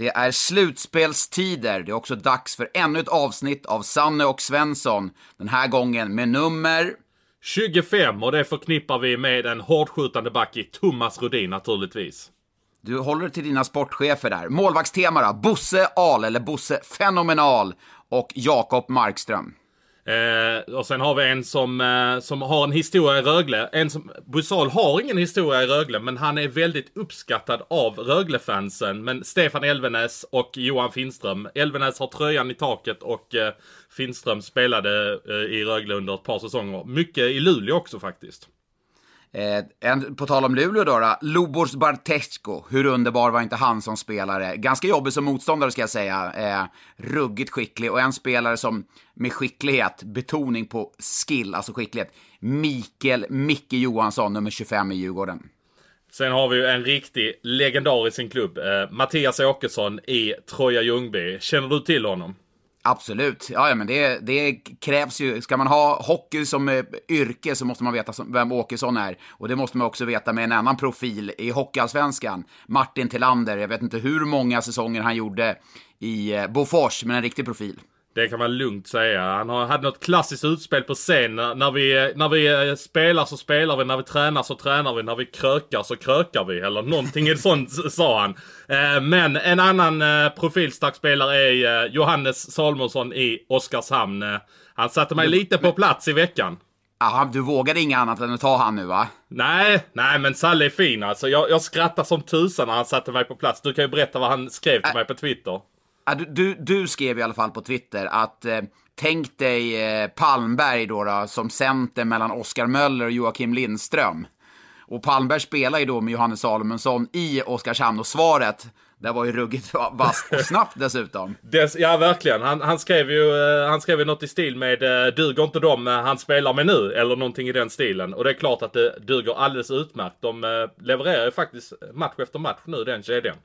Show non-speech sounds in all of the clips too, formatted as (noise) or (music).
Det är slutspelstider. Det är också dags för ännu ett avsnitt av Sanne och Svensson. Den här gången med nummer... 25 och det förknippar vi med en hårdskjutande back i Thomas Rudin naturligtvis. Du håller till dina sportchefer där. Målvaktstema då? Bosse Al, eller Bosse Fenomenal och Jakob Markström. Eh, och sen har vi en som, eh, som har en historia i Rögle. En som, Busal har ingen historia i Rögle, men han är väldigt uppskattad av Rögle-fansen. Men Stefan Elvenäs och Johan Finström. Elvenäs har tröjan i taket och eh, Finström spelade eh, i Rögle under ett par säsonger. Mycket i Luleå också faktiskt. Eh, en, på tal om Luleå då, då Lobos Bartesko. Hur underbar var inte han som spelare? Ganska jobbig som motståndare ska jag säga. Eh, ruggigt skicklig och en spelare som med skicklighet, betoning på skill, alltså skicklighet. Mikael Micke Johansson, nummer 25 i Djurgården. Sen har vi ju en riktig legendar i sin klubb. Eh, Mattias Åkesson i Troja Ljungby. Känner du till honom? Absolut. Ja, ja men det, det krävs ju. Ska man ha hockey som eh, yrke så måste man veta vem Åkesson är. Och det måste man också veta med en annan profil i Hockeyallsvenskan. Martin Tillander. Jag vet inte hur många säsonger han gjorde i eh, Bofors, men en riktig profil. Det kan man lugnt säga. Han har, hade något klassiskt utspel på scen. När vi, när vi eh, spelar så spelar vi, när vi tränar så tränar vi, när vi krökar så krökar vi. Eller någonting (laughs) sånt sa han. Eh, men en annan eh, profilstark spelare är Johannes Salmonsson i Oskarshamn. Han satte mig lite på plats i veckan. Aha, du vågade inget annat än att ta han nu va? Nej, nej men Salle är fin alltså. Jag, jag skrattade som tusan när han satte mig på plats. Du kan ju berätta vad han skrev till mig på Twitter. Du, du, du, skrev i alla fall på Twitter att eh, tänk dig eh, Palmberg då, då, som center mellan Oskar Möller och Joakim Lindström. Och Palmberg spelar ju då med Johannes Salomonsson i Oskarshamn och svaret det var ju ruggigt vasst och snabbt dessutom. (laughs) Des, ja, verkligen. Han, han, skrev ju, eh, han skrev ju något i stil med eh, duger inte de eh, han spelar med nu? Eller någonting i den stilen. Och det är klart att det duger alldeles utmärkt. De levererar ju faktiskt match efter match nu, den kedjan.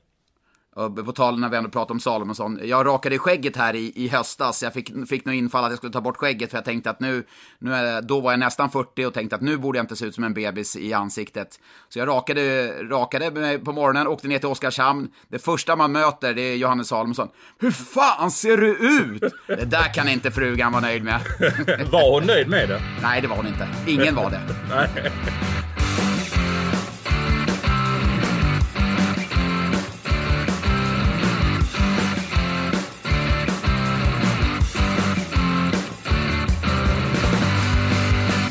Och på tal när vi ändå pratar om Salomonsson. Jag rakade skägget här i, i höstas. Jag fick, fick nog infall att jag skulle ta bort skägget för jag tänkte att nu, nu är, då var jag nästan 40 och tänkte att nu borde jag inte se ut som en bebis i ansiktet. Så jag rakade, rakade mig på morgonen, åkte ner till Oskarshamn. Det första man möter det är Johannes Salomonsson. Hur fan ser du ut? Det där kan inte frugan vara nöjd med. (laughs) var hon nöjd med det? Nej, det var hon inte. Ingen var det. (laughs)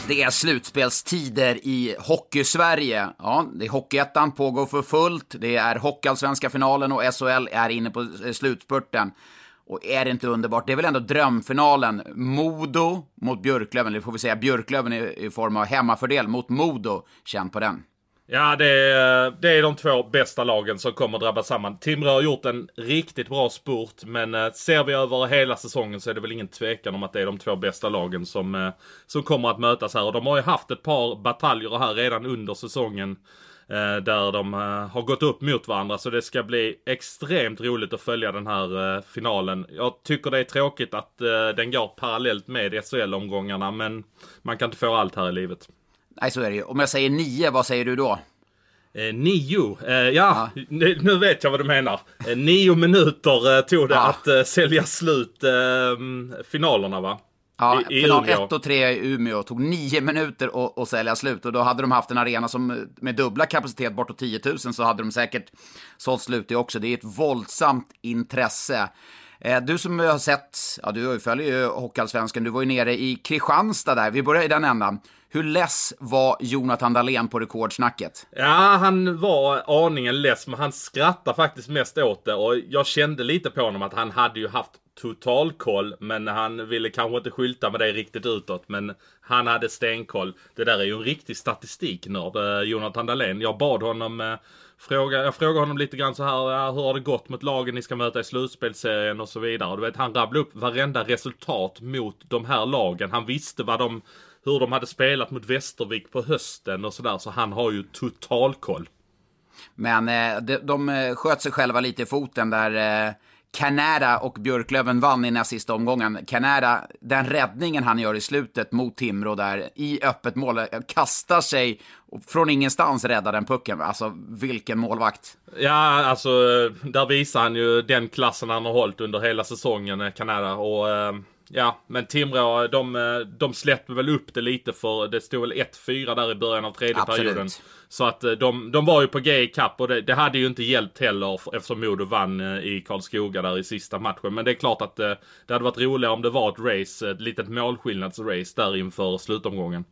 Det är slutspelstider i Hockeysverige. Ja, det är Hockeyettan pågår för fullt. Det är Hockeyallsvenska finalen och SHL är inne på eh, slutspurten. Och är det inte underbart? Det är väl ändå drömfinalen. Modo mot Björklöven, eller får vi säga Björklöven i, form av hemmafördel mot Modo. Känn på den. Ja, det är, det är de två bästa lagen som kommer drabbas samman. Timrå har gjort en riktigt bra spurt, men eh, ser vi över hela säsongen så är det väl ingen tvekan om att det är de två bästa lagen som, eh, som kommer att mötas här. Och de har ju haft ett par bataljer här redan under säsongen. Eh, där de har gått upp mot varandra. Så det ska bli extremt roligt att följa den här finalen. Jag tycker det är tråkigt att den går parallellt med SHL-omgångarna. Men man kan inte få allt här i livet. Nej, så är det ju. Om jag säger nio, vad säger du då? Eh, nio? Eh, ja, ja. Nu, nu, vet jag vad du menar. Eh, nio minuter eh, tog det ja. att eh, sälja slut eh, finalerna va? Ja, I, i final 1 och 3 i Umeå tog nio minuter att sälja slut. Och då hade de haft en arena som med dubbla kapacitet, bortåt 10 000, så hade de säkert sålt slut det också. Det är ett våldsamt intresse. Eh, du som har sett, ja du följer ju Hockeyallsvenskan, du var ju nere i Kristianstad där, vi börjar i den ändan. Hur less var Jonathan Dahlén på rekordsnacket? Ja, han var aningen less, men han skrattade faktiskt mest åt det. Och jag kände lite på honom att han hade ju haft totalkoll, men han ville kanske inte skylta med det riktigt utåt. Men han hade stenkoll. Det där är ju en riktig statistiknörd, eh, Jonathan Dahlén. Jag bad honom eh, Fråga, jag frågade honom lite grann så här, hur har det gått mot lagen ni ska möta i slutspelsserien och så vidare. Och du vet, han rabblade upp varenda resultat mot de här lagen. Han visste vad de hur de hade spelat mot Västervik på hösten och sådär. Så han har ju total koll. Men eh, de, de eh, sköt sig själva lite i foten där eh, Canada och Björklöven vann i näst sista omgången. Canada, den räddningen han gör i slutet mot Timrå där i öppet mål, kastar sig och från ingenstans räddar den pucken. Alltså vilken målvakt. Ja, alltså där visar han ju den klassen han har hållit under hela säsongen, eh, Canada. Och eh, ja, men Timrå, de, eh, de släpper väl upp det lite för det stod väl 1-4 där i början av tredje Absolut. perioden. Så att eh, de, de var ju på G i kapp och det, det hade ju inte hjälpt heller eftersom Modo vann eh, i Karlskoga där i sista matchen. Men det är klart att det hade varit roligare om det var ett race, ett litet målskillnadsrace där inför slutomgången.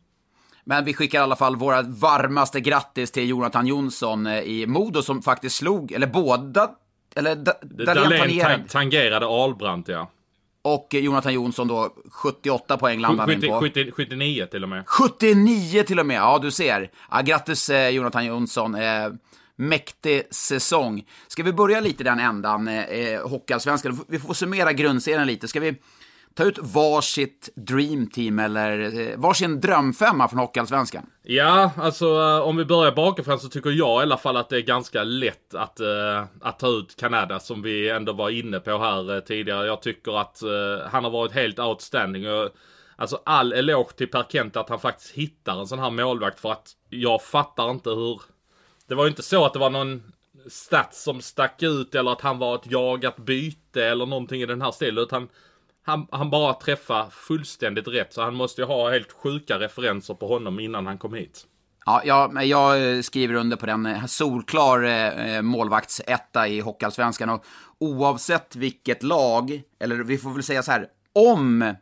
Men vi skickar i alla fall våra varmaste grattis till Jonathan Jonsson i Modo som faktiskt slog, eller båda, eller da, Dahlén tangerade. tang- tangerade Ahlbrandt ja. Och Jonathan Jonsson då, 78 poäng landade han in 70, på. 70, 79 till och med. 79 till och med, ja du ser. Ja, grattis eh, Jonathan Jonsson. Eh, mäktig säsong. Ska vi börja lite den ändan, eh, Hockeyallsvenskan? Vi får summera grundserien lite. Ska vi ta ut varsitt dreamteam eller eh, varsin drömfemma från Hockeyallsvenskan? Ja, alltså eh, om vi börjar bakifrån så tycker jag i alla fall att det är ganska lätt att, eh, att ta ut Kanada som vi ändå var inne på här tidigare. Jag tycker att han har varit helt outstanding. Och, alltså all eloge till Per Kent att han faktiskt hittar en sån här målvakt för att jag fattar inte hur... Det var ju inte så att det var någon stats som stack ut eller att han var ett jagat byte eller någonting i den här stilen utan han, han bara träffar fullständigt rätt så han måste ju ha helt sjuka referenser på honom innan han kom hit. Ja, men jag eh, skriver under på den. Eh, solklar eh, eh målvaktsetta i Hockeyallsvenskan. Och oavsett vilket lag, eller vi får väl säga så här, om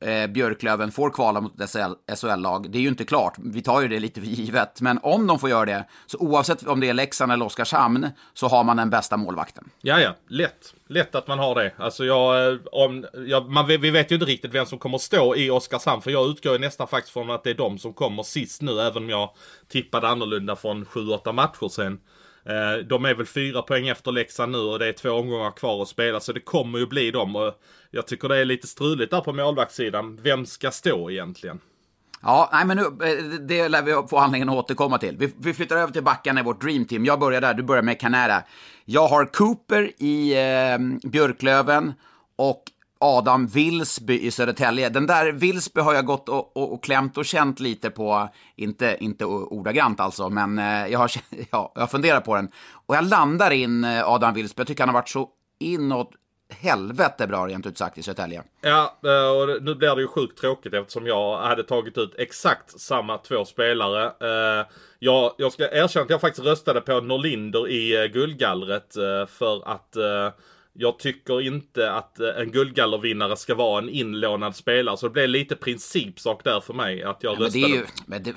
eh, Björklöven får kvala mot SHL-lag. det är ju inte klart, vi tar ju det lite för givet, men om de får göra det, så oavsett om det är Leksand eller Oskarshamn, så har man den bästa målvakten. Ja, ja, lätt. Lätt att man har det. Alltså jag, eh, om, jag, man, vi vet ju inte riktigt vem som kommer stå i Oskarshamn. För jag utgår ju nästan faktiskt från att det är de som kommer sist nu. Även om jag tippade annorlunda från 7-8 matcher sen. Eh, de är väl fyra poäng efter Leksand nu och det är två omgångar kvar att spela. Så det kommer ju bli dem. Och jag tycker det är lite struligt där på målvaktssidan. Vem ska stå egentligen? Ja, nej men nu, eh, det lär vi få anledning att återkomma till. Vi, vi flyttar över till backarna i vårt dreamteam. Jag börjar där, du börjar med Canada. Jag har Cooper i eh, Björklöven och Adam Wilsby i Södertälje. Den där Wilsby har jag gått och, och, och klämt och känt lite på, inte, inte ordagrant alltså, men eh, jag, har, (laughs) ja, jag har funderat på den. Och jag landar in eh, Adam Wilsby, jag tycker han har varit så inåt helvete bra rent ut sagt i Södertälje. Ja, eh, och nu blir det ju sjukt tråkigt eftersom jag hade tagit ut exakt samma två spelare. Jag, jag ska erkänna att jag faktiskt röstade på Norlinder i guldgallret för att jag tycker inte att eh, en guldgallervinnare ska vara en inlånad spelare. Så det blev lite principsak där för mig att jag Men det röstade. är ju, men det,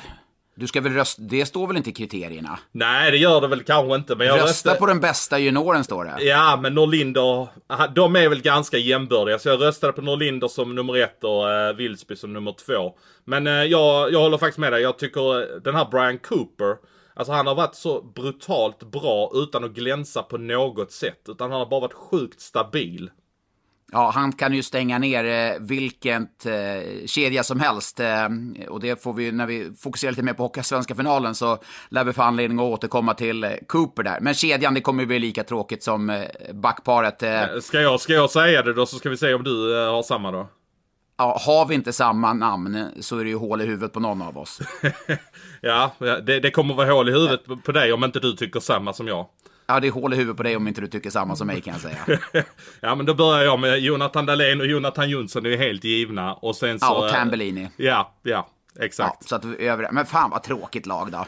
du ska väl rösta, det står väl inte i kriterierna? Nej, det gör det väl kanske inte. Men jag Rösta röstade... på den bästa junioren står det. Ja, men Norlinder, de är väl ganska jämbördiga. Så jag röstade på Norlinder som nummer ett och uh, Wilsby som nummer två. Men eh, jag, jag håller faktiskt med dig. Jag tycker eh, den här Brian Cooper, alltså han har varit så brutalt bra utan att glänsa på något sätt. Utan han har bara varit sjukt stabil. Ja, han kan ju stänga ner eh, vilket eh, kedja som helst. Eh, och det får vi, när vi fokuserar lite mer på Hockey-svenska finalen så lär vi få anledning att återkomma till eh, Cooper där. Men kedjan, det kommer ju bli lika tråkigt som eh, backparet. Eh, Ska jag, ska jag säga det då så ska vi se om du eh, har samma då. ja, har vi inte samma namn så är det ju hål i huvudet på någon av oss. (laughs) Ja, det, det kommer vara hål i huvudet på- på dig om inte du tycker samma som jag. Ja, det är hål i huvudet på dig om inte du tycker samma som mig kan jag säga. (laughs) ja, men då börjar jag med Jonathan Dahlén och Jonathan Jonsson. Är helt givna. Och sen så... Ja, och eh, Tambellini. Ja, ja. Ja, Exakt. så att vi över... Men fan vad tråkigt lag då.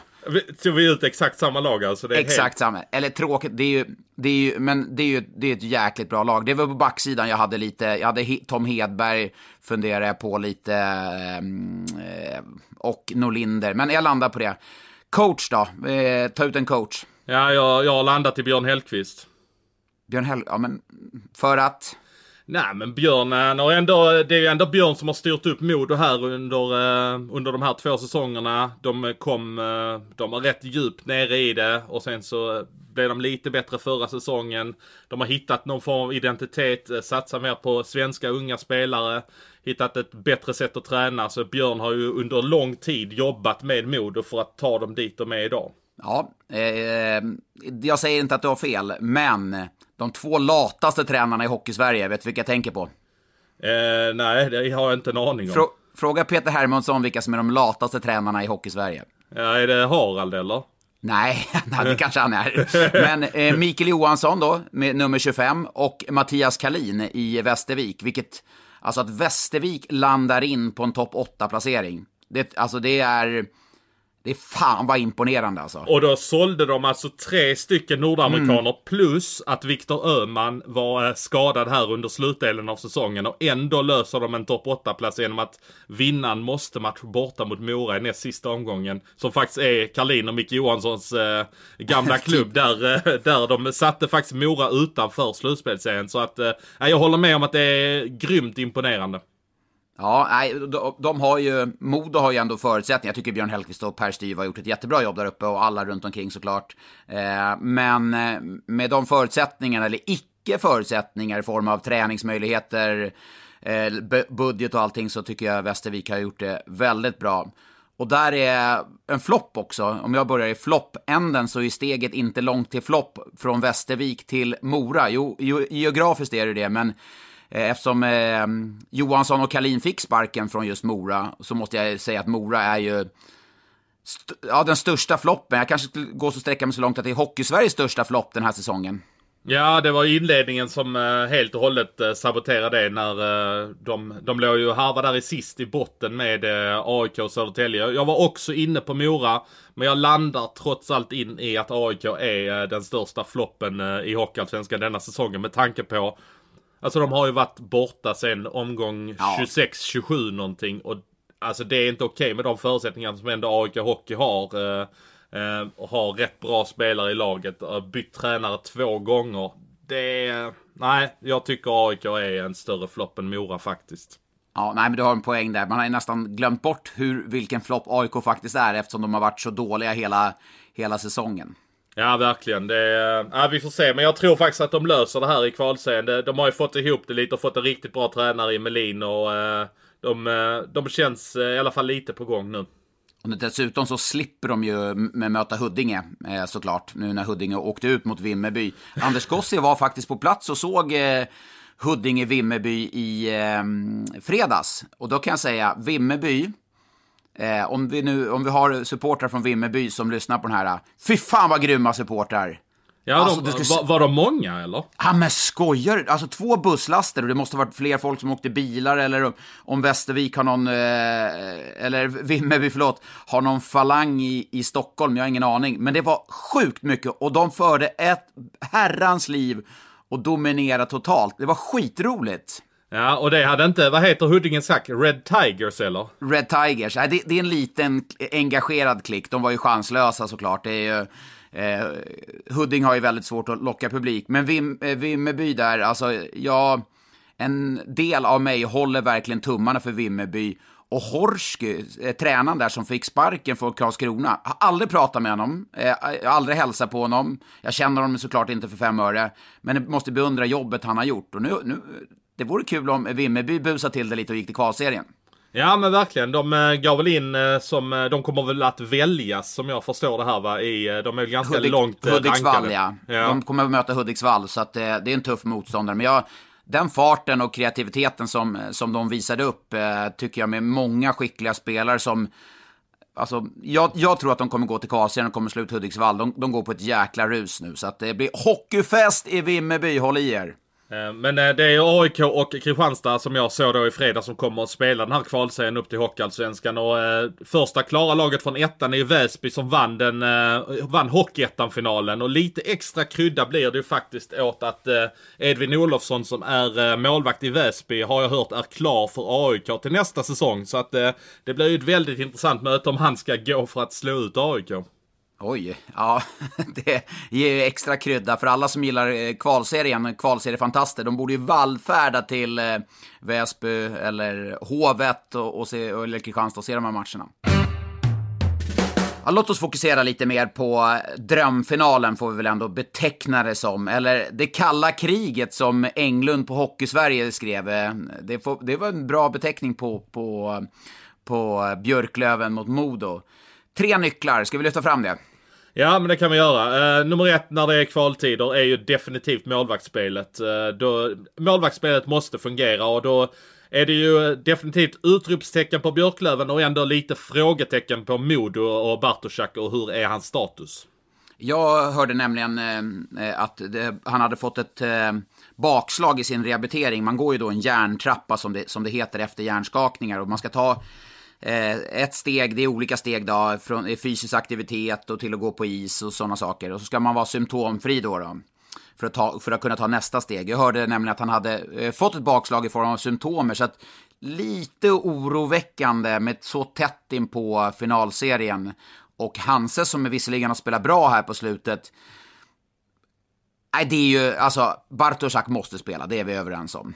Tog vi ut exakt samma lag alltså? Exakt samma. Eller tråkigt, det är ju, det är ju, men det är ju det är ett jäkligt bra lag. Det var på backsidan jag hade lite, jag hade Tom Hedberg, funderade jag på lite, eh, och Norlinder. Men jag landar på det. Coach då? Eh, ta ut en coach. Helt... Ja, jag, jag har landat i Björn Hellkvist. Björn Hell, ja men för att, Nej, men Björn, eh, han har ändå, det är ju ändå Björn som har styrt upp Modo här under, eh, under de här två säsongerna. De kom, eh, de var rätt djupt nere i det och sen så blev de lite bättre förra säsongen. De har hittat någon form av identitet, satsat mer på svenska unga spelare. hittat ett bättre sätt att träna. Så Björn har ju under lång tid jobbat med Modo för att ta dem dit de är idag. Ja, eh, jag säger inte att du har fel, men de två lataste tränarna i Hockeysverige, vet du vilka jag tänker på? Eh, nej, det har jag inte en aning om. Frå fråga Peter Hermansson vilka som är de lataste tränarna i Hockeysverige. Ja, är det Harald eller? (laughs) Nej, det kanske han är. Men eh, Mikael Johansson då, med nummer 25, och Mattias Kalin i Västervik. Vilket, alltså att Västervik landar in på en topp 8-placering. Det, alltså det är det är fan vad imponerande alltså. Och då sålde de alltså tre stycken nordamerikaner mm. plus att Viktor Öhman var eh, skadad här under slutdelen av säsongen. Och ändå löser de en topp 8-plats genom att vinna en måste-match borta mot Mora i näst sista omgången. Som faktiskt är Karlin och Micke Johanssons eh, gamla (laughs) klubb. där, eh, där de satte faktiskt Mora utanför slutspelsserien. Så att eh, jag håller med om att det är grymt imponerande. Ja, nej, de, de, har ju, Modo har ju ändå förutsättningar. Jag tycker Björn Hellkvist och Per Styv har gjort ett jättebra jobb där uppe och alla runt omkring såklart. Eh, men eh, med de förutsättningarna, eller icke förutsättningar i form av träningsmöjligheter, eh, budget och allting, så tycker jag Västervik har gjort det väldigt bra. Och där är en flopp också. Om jag börjar i floppänden så är steget inte långt till flopp från Västervik till Mora. Jo, geografiskt är det det, men Eh, eftersom eh, Johansson och Kalin fick sparken från just Mora så måste jag säga att Mora är ju st ja, den största floppen. Jag kanske skulle gå så sträcka mig så långt att det är Hockeysveriges största flopp den här säsongen. Ja, det var inledningen som eh, helt och hållet eh, saboterade det när eh, de, de låg ju harvade där i sist i botten med eh, AIK och Södertälje. Jag var också inne på Mora, men jag landar trots allt in i att AIK är eh, den största floppen i Hockeyallsvenskan denna säsongen med tanke på Alltså de har ju varit borta sen omgång ja. 26-27 någonting. Och alltså det är inte okej okay med de förutsättningarna som ändå AIK Hockey har. Eh, eh, och har rätt bra spelare i laget. Bytt tränare två gånger. Det är... Nej, jag tycker AIK är en större flopp än Mora faktiskt. Ja, nej men du har en poäng där. Man har ju nästan glömt bort hur, vilken flopp AIK faktiskt är eftersom de har varit så dåliga hela, hela säsongen. Ja, verkligen. Det, ja, vi får se. Men jag tror faktiskt att de löser det här i kvalserien. De har ju fått ihop det lite och fått en riktigt bra tränare i Melin. Och eh, de, eh, de känns eh, i alla fall lite på gång nu. Och dessutom så slipper de ju möta Huddinge såklart. Nu när Huddinge åkte ut mot Vimmerby. Anders Gossi var faktiskt på plats och såg Huddinge-Vimmerby i fredags. Och då kan jag säga, Vimmerby Eh, om, vi nu, om vi har supportrar från Vimmerby som lyssnar på den här, fy fan vad grymma supportrar! Ja, alltså, de, ska... var, var de många eller? Ja men skojar Alltså två busslaster och det måste ha varit fler folk som åkte bilar eller om Västervik har någon, eh, eller Vimmerby förlåt, har någon falang i, i Stockholm, jag har ingen aning. Men det var sjukt mycket och de förde ett herrans liv och dominerade totalt. Det var skitroligt. Ja, och det hade inte, vad heter Huddinge Sack, Red Tigers eller? Red Tigers, nej det, det, är en liten engagerad klick. De var ju chanslösa såklart. Det är ju, eh, Hudding har ju väldigt svårt att locka publik. Men Vim, eh, Vimmerby där, alltså, jag... en del av mig håller verkligen tummarna för Vimmerby. Och Horsky, eh, tränaren där som fick sparken från Karlskrona, har aldrig pratat med honom, eh, aldrig hälsat på honom. Jag känner honom såklart inte för fem öre, men jag måste beundra jobbet han har gjort. Och nu, nu det vore kul om Vimmerby busade till det lite och gick till kvalserien. Ja men verkligen. De äh, gav väl in äh, som, äh, de kommer väl att väljas som jag förstår det här va. I, de är ganska Hudik, långt Hudiksvall ja. ja. De kommer att möta Hudiksvall så att det är en tuff motståndare. Men jag, den farten och kreativiteten som, som de visade upp tycker jag med många skickliga spelare som Alltså, jag, jag tror att de kommer gå till kvalserien och kommer slå ut Hudiksvall. De, de går på ett jäkla rus nu. Så att det blir hockeyfest i Vimmerby, håll i er! Eh, men eh, det är AIK och Kristianstad som jag såg då i fredag som kommer att spela den här kvalserien upp till Hockeyallsvenskan. Och eh, första klara laget från ettan är ju Väsby som vann den, eh, vann Hockeyettan-finalen. Och lite extra krydda blir det ju faktiskt åt att eh, Edvin Olofsson som är eh, målvakt i Väsby har jag hört är klar för AIK till nästa säsong. Så att eh, det blir ju ett väldigt intressant möte om han ska gå för att slå ut AIK. Oj, ja, (laughs) det ger ju extra krydda för alla som gillar eh, kvalserien, kvalseriefantaster. De borde ju vallfärda till eh, Väsby eller Hovet och, och se, eller Kristianstad och se de här matcherna. Ja, låt oss fokusera lite mer på eh, drömfinalen får vi väl ändå beteckna det som. Eller det kalla kriget som Englund på Hockeysverige skrev. Det, får, det var en bra beteckning på, på, på Björklöven mot Modo. Tre nycklar, ska vi lyfta fram det? Ja, men det kan vi göra. Uh, nummer ett när det är kvaltider är ju definitivt målvaktsspelet. Uh, då, målvaktsspelet måste fungera och då är det ju definitivt utropstecken på Björklöven och ändå lite frågetecken på Modo och Bartoszak och hur är hans status? Jag hörde nämligen eh, att det, han hade fått ett eh, bakslag i sin rehabilitering. Man går ju då en järntrappa som det, som det heter efter hjärnskakningar och man ska ta Eh, ett steg, det är olika steg då, från fysisk aktivitet och till att gå på is och sådana saker. Och så ska man vara symptomfri då. då för att, ta, för att kunna ta nästa steg. Jag hörde nämligen att han hade eh, fått ett bakslag i form av symptomer, så att lite oroväckande med så tätt in på finalserien. Och Hanse som är visserligen har spelat bra här på slutet. Nej, det är ju, alltså, Bartoszak måste spela, det är vi överens om.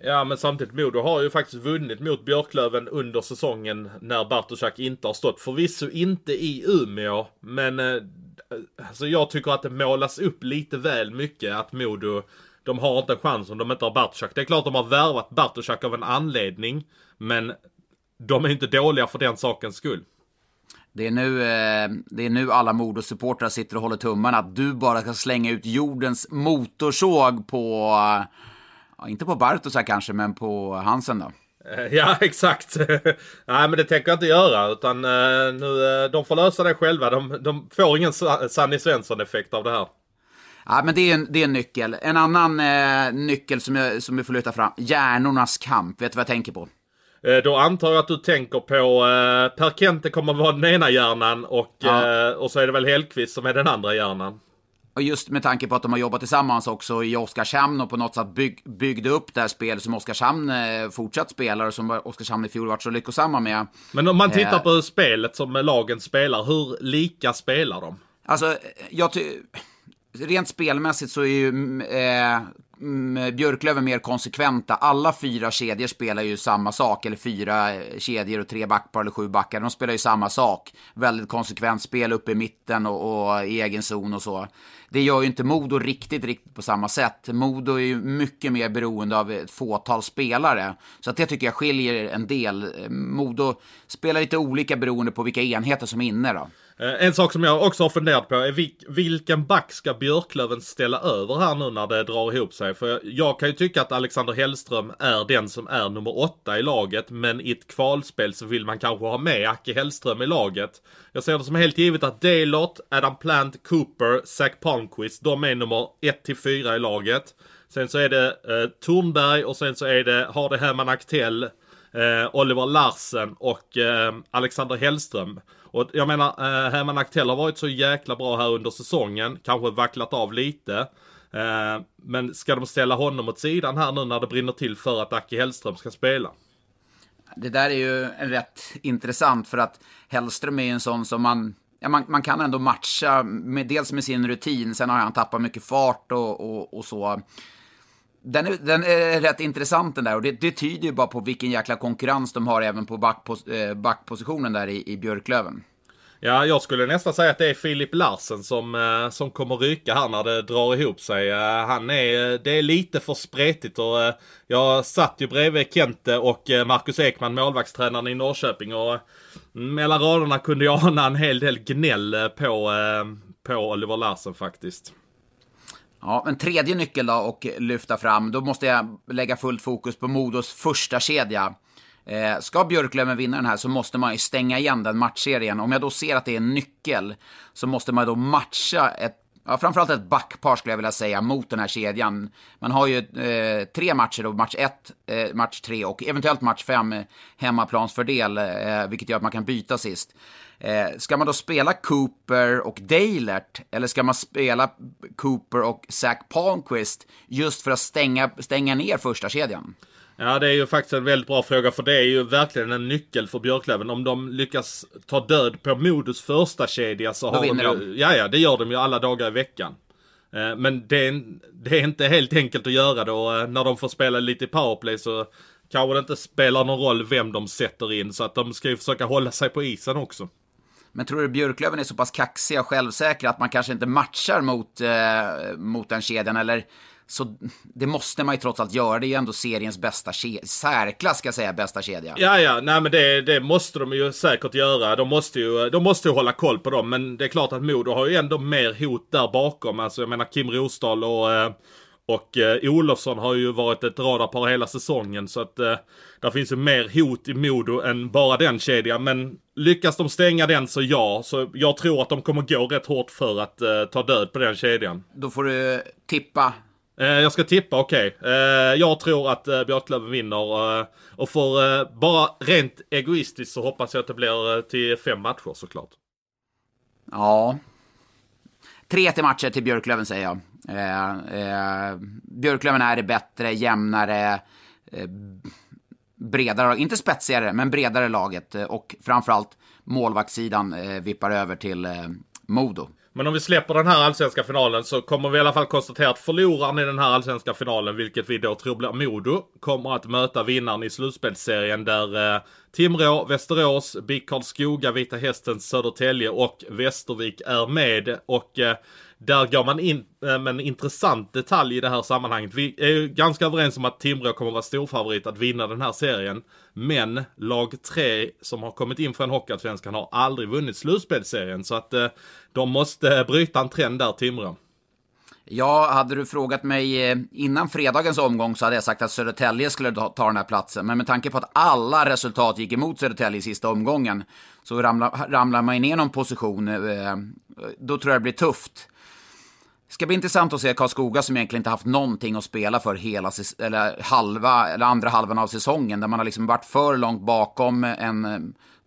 Ja, men samtidigt Modo har ju faktiskt vunnit mot Björklöven under säsongen när Bartoszak inte har stått. Förvisso inte i Umeå, men eh, Alltså jag tycker att det målas upp lite väl mycket att Modo de har inte en chans om de inte har Bartoszak. Det är klart de har värvat Bartoszak av en anledning. Men de är inte dåliga för den sakens skull. Det är nu, eh, det är nu alla Modo-supportrar sitter och håller tummarna att du bara ska slänga ut jordens motorsåg på, ja, inte på Bartoszak kanske, men på Hansen då. Eh, ja, (laughs) exakt. Nej, men det tänker jag inte göra. Utan uh, nu, uh, de får lösa det själva. De, de får ingen Sanny Svensson-effekt av det här. Ja, men det är en, det är en nyckel. En annan eh, nyckel som jag, som jag får lyfta fram. Hjärnornas kamp. Vet du vad jag tänker på? Eh, då antar jag att du tänker på eh, Per Kente kommer vara den ena hjärnan och, ja. eh, och så är det väl Hellqvist som är den andra hjärnan. Och just med tanke på att de har jobbat tillsammans också i Oskarshamn och på något sätt bygg, byggde upp det här spelet som Oskarshamn eh, fortsatt spelar och som Oskarshamn i fjol varit så lyckosamma med. Men om man tittar eh, på spelet som lagen spelar, hur lika spelar de? Alltså, jag Rent spelmässigt så är ju mm, eh, mm, Björklöven mer konsekventa. Alla fyra kedjor spelar ju samma sak, eller fyra eh, kedjor och tre backpar eller sju backar. De spelar ju samma sak. Väldigt konsekvent spel uppe i mitten och, och i egen zon och så. Det gör ju inte Modo riktigt, riktigt på samma sätt. Modo är ju mycket mer beroende av ett fåtal spelare. Så att det tycker jag skiljer en del. Modo spelar lite olika beroende på vilka enheter som är inne då. Eh, en sak som jag också har funderat på är vilken back ska Björklöven ställa över här nu när det drar ihop sig? För jag kan ju tycka att Alexander Hellström är den som är nummer åtta i laget. Men i ett kvalspel så vill man kanske ha med Acke Hellström i laget. Jag ser det som helt givet att Dalot, Adam Plant, Cooper, Zach Palmqvist, de är nummer 1 till 4 i laget. Sen så är det eh, Tornberg och sen så är det, Harde Herman Aktell, eh, Oliver Larsen och eh, Alexander Hellström. Och jag menar, eh, Herman Aktell har varit så jäkla bra här under säsongen. Kanske vacklat av lite. Eh, men ska de ställa honom åt sidan här nu när det brinner till för att Aki Hellström ska spela? Det där är ju rätt intressant för att Hellström är en sån som man Ja, man, man kan ändå matcha, med, dels med sin rutin, sen har han tappat mycket fart och, och, och så. Den är, den är rätt intressant den där och det, det, tyder ju bara på vilken jäkla konkurrens de har även på backpos, eh, backpositionen där i, i Björklöven. Ja, jag skulle nästan säga att det är Filip Larsen som, eh, som kommer ryka här när det drar ihop sig. Eh, han är, det är lite för spretigt och jag satt ju bredvid Kente och Marcus Ekman, målvaktstränaren i Norrköping och mm, mellan raderna kunde jag ana en hel del gnäll på, på Oliver Larsen faktiskt. Ja, en tredje nyckel då och lyfta fram. Då måste jag lägga fullt fokus på Modos första kedja. Eh, ska Björklöven vinna den här så måste man ju stänga igen den matchserien. Om jag då ser att det är en nyckel så måste man då matcha ett Ja, framförallt ett backpar skulle jag vilja säga mot den här kedjan. Man har ju eh, tre matcher då, match 1, eh, match 3 och eventuellt match 5 eh, hemmaplansfördel, eh, vilket gör att man kan byta sist. Eh, ska man då spela Cooper och Dalert eller ska man spela Cooper och Zach Palmqvist just för att stänga, stänga ner första kedjan? Ja, det är ju faktiskt en väldigt bra fråga för det är ju verkligen en nyckel för Björklöven. Om de lyckas ta död på Modus första kedja så Då har de, ju, de. Ja, ja, det gör de ju alla dagar i veckan. Eh, men det är, det är inte helt enkelt att göra då. Eh, när de får spela lite i powerplay så kanske det inte spelar någon roll vem de sätter in. Så att de ska ju försöka hålla sig på isen också. Men tror du Björklöven är så pass kaxiga och självsäkra att man kanske inte matchar mot, eh, mot den kedjan? Eller så det måste man ju trots allt göra. Det är ju ändå seriens bästa kedja, särklass ska jag säga, bästa kedja. Ja, ja, nej men det, det måste de ju säkert göra. De måste ju, de måste ju hålla koll på dem. Men det är klart att Modo har ju ändå mer hot där bakom. Alltså jag menar Kim Rosdahl och eh, och eh, Olofsson har ju varit ett radarpar hela säsongen så att eh, där finns ju mer hot i Modo än bara den kedjan. Men lyckas de stänga den så ja. Så jag tror att de kommer gå rätt hårt för att eh, ta död på den kedjan. Då får du tippa. Eh, jag ska tippa, okej. Okay. Jag tror att eh, Björklöven vinner. Eh, och för bara rent egoistiskt så hoppas jag att det blir till fem matcher såklart. Ja. Tre till matcher till Björklöven säger jag. Björklöven är det bättre, jämnare, bredare, inte spetsigare, men bredare laget. Och framförallt målvaktssidan vippar över till Modo. Men om vi släpper den här allsvenska finalen så kommer vi i alla fall konstatera att förloraren i den här allsvenska finalen, vilket vi då tror blir Modo, kommer att möta vinnaren i slutspelsserien där eh, Timrå, Västerås, BIK Karlskoga, Vita Hästen, Södertälje och Västervik är med. Och eh, där går man in eh, med en intressant detalj i det här sammanhanget. Vi är ju ganska överens om att Timrå kommer vara storfavorit att vinna den här serien. Men lag 3 som har kommit in från Hockeyallsvenskan har aldrig vunnit slutspelsserien. Så att eh, de måste bryta en trend där, Timrå. Ja, hade du frågat mig eh, innan fredagens omgång så hade jag sagt att Södertälje skulle ta den här platsen. Men med tanke på att alla resultat gick emot Södertälje i sista omgången så ramlar, ramlar man ner någon position. Eh, då tror jag det blir tufft. Det ska bli intressant att se Karlskoga som egentligen inte haft någonting att spela för hela eller halva, eller andra halvan av säsongen. Där man har liksom varit för långt bakom en eh,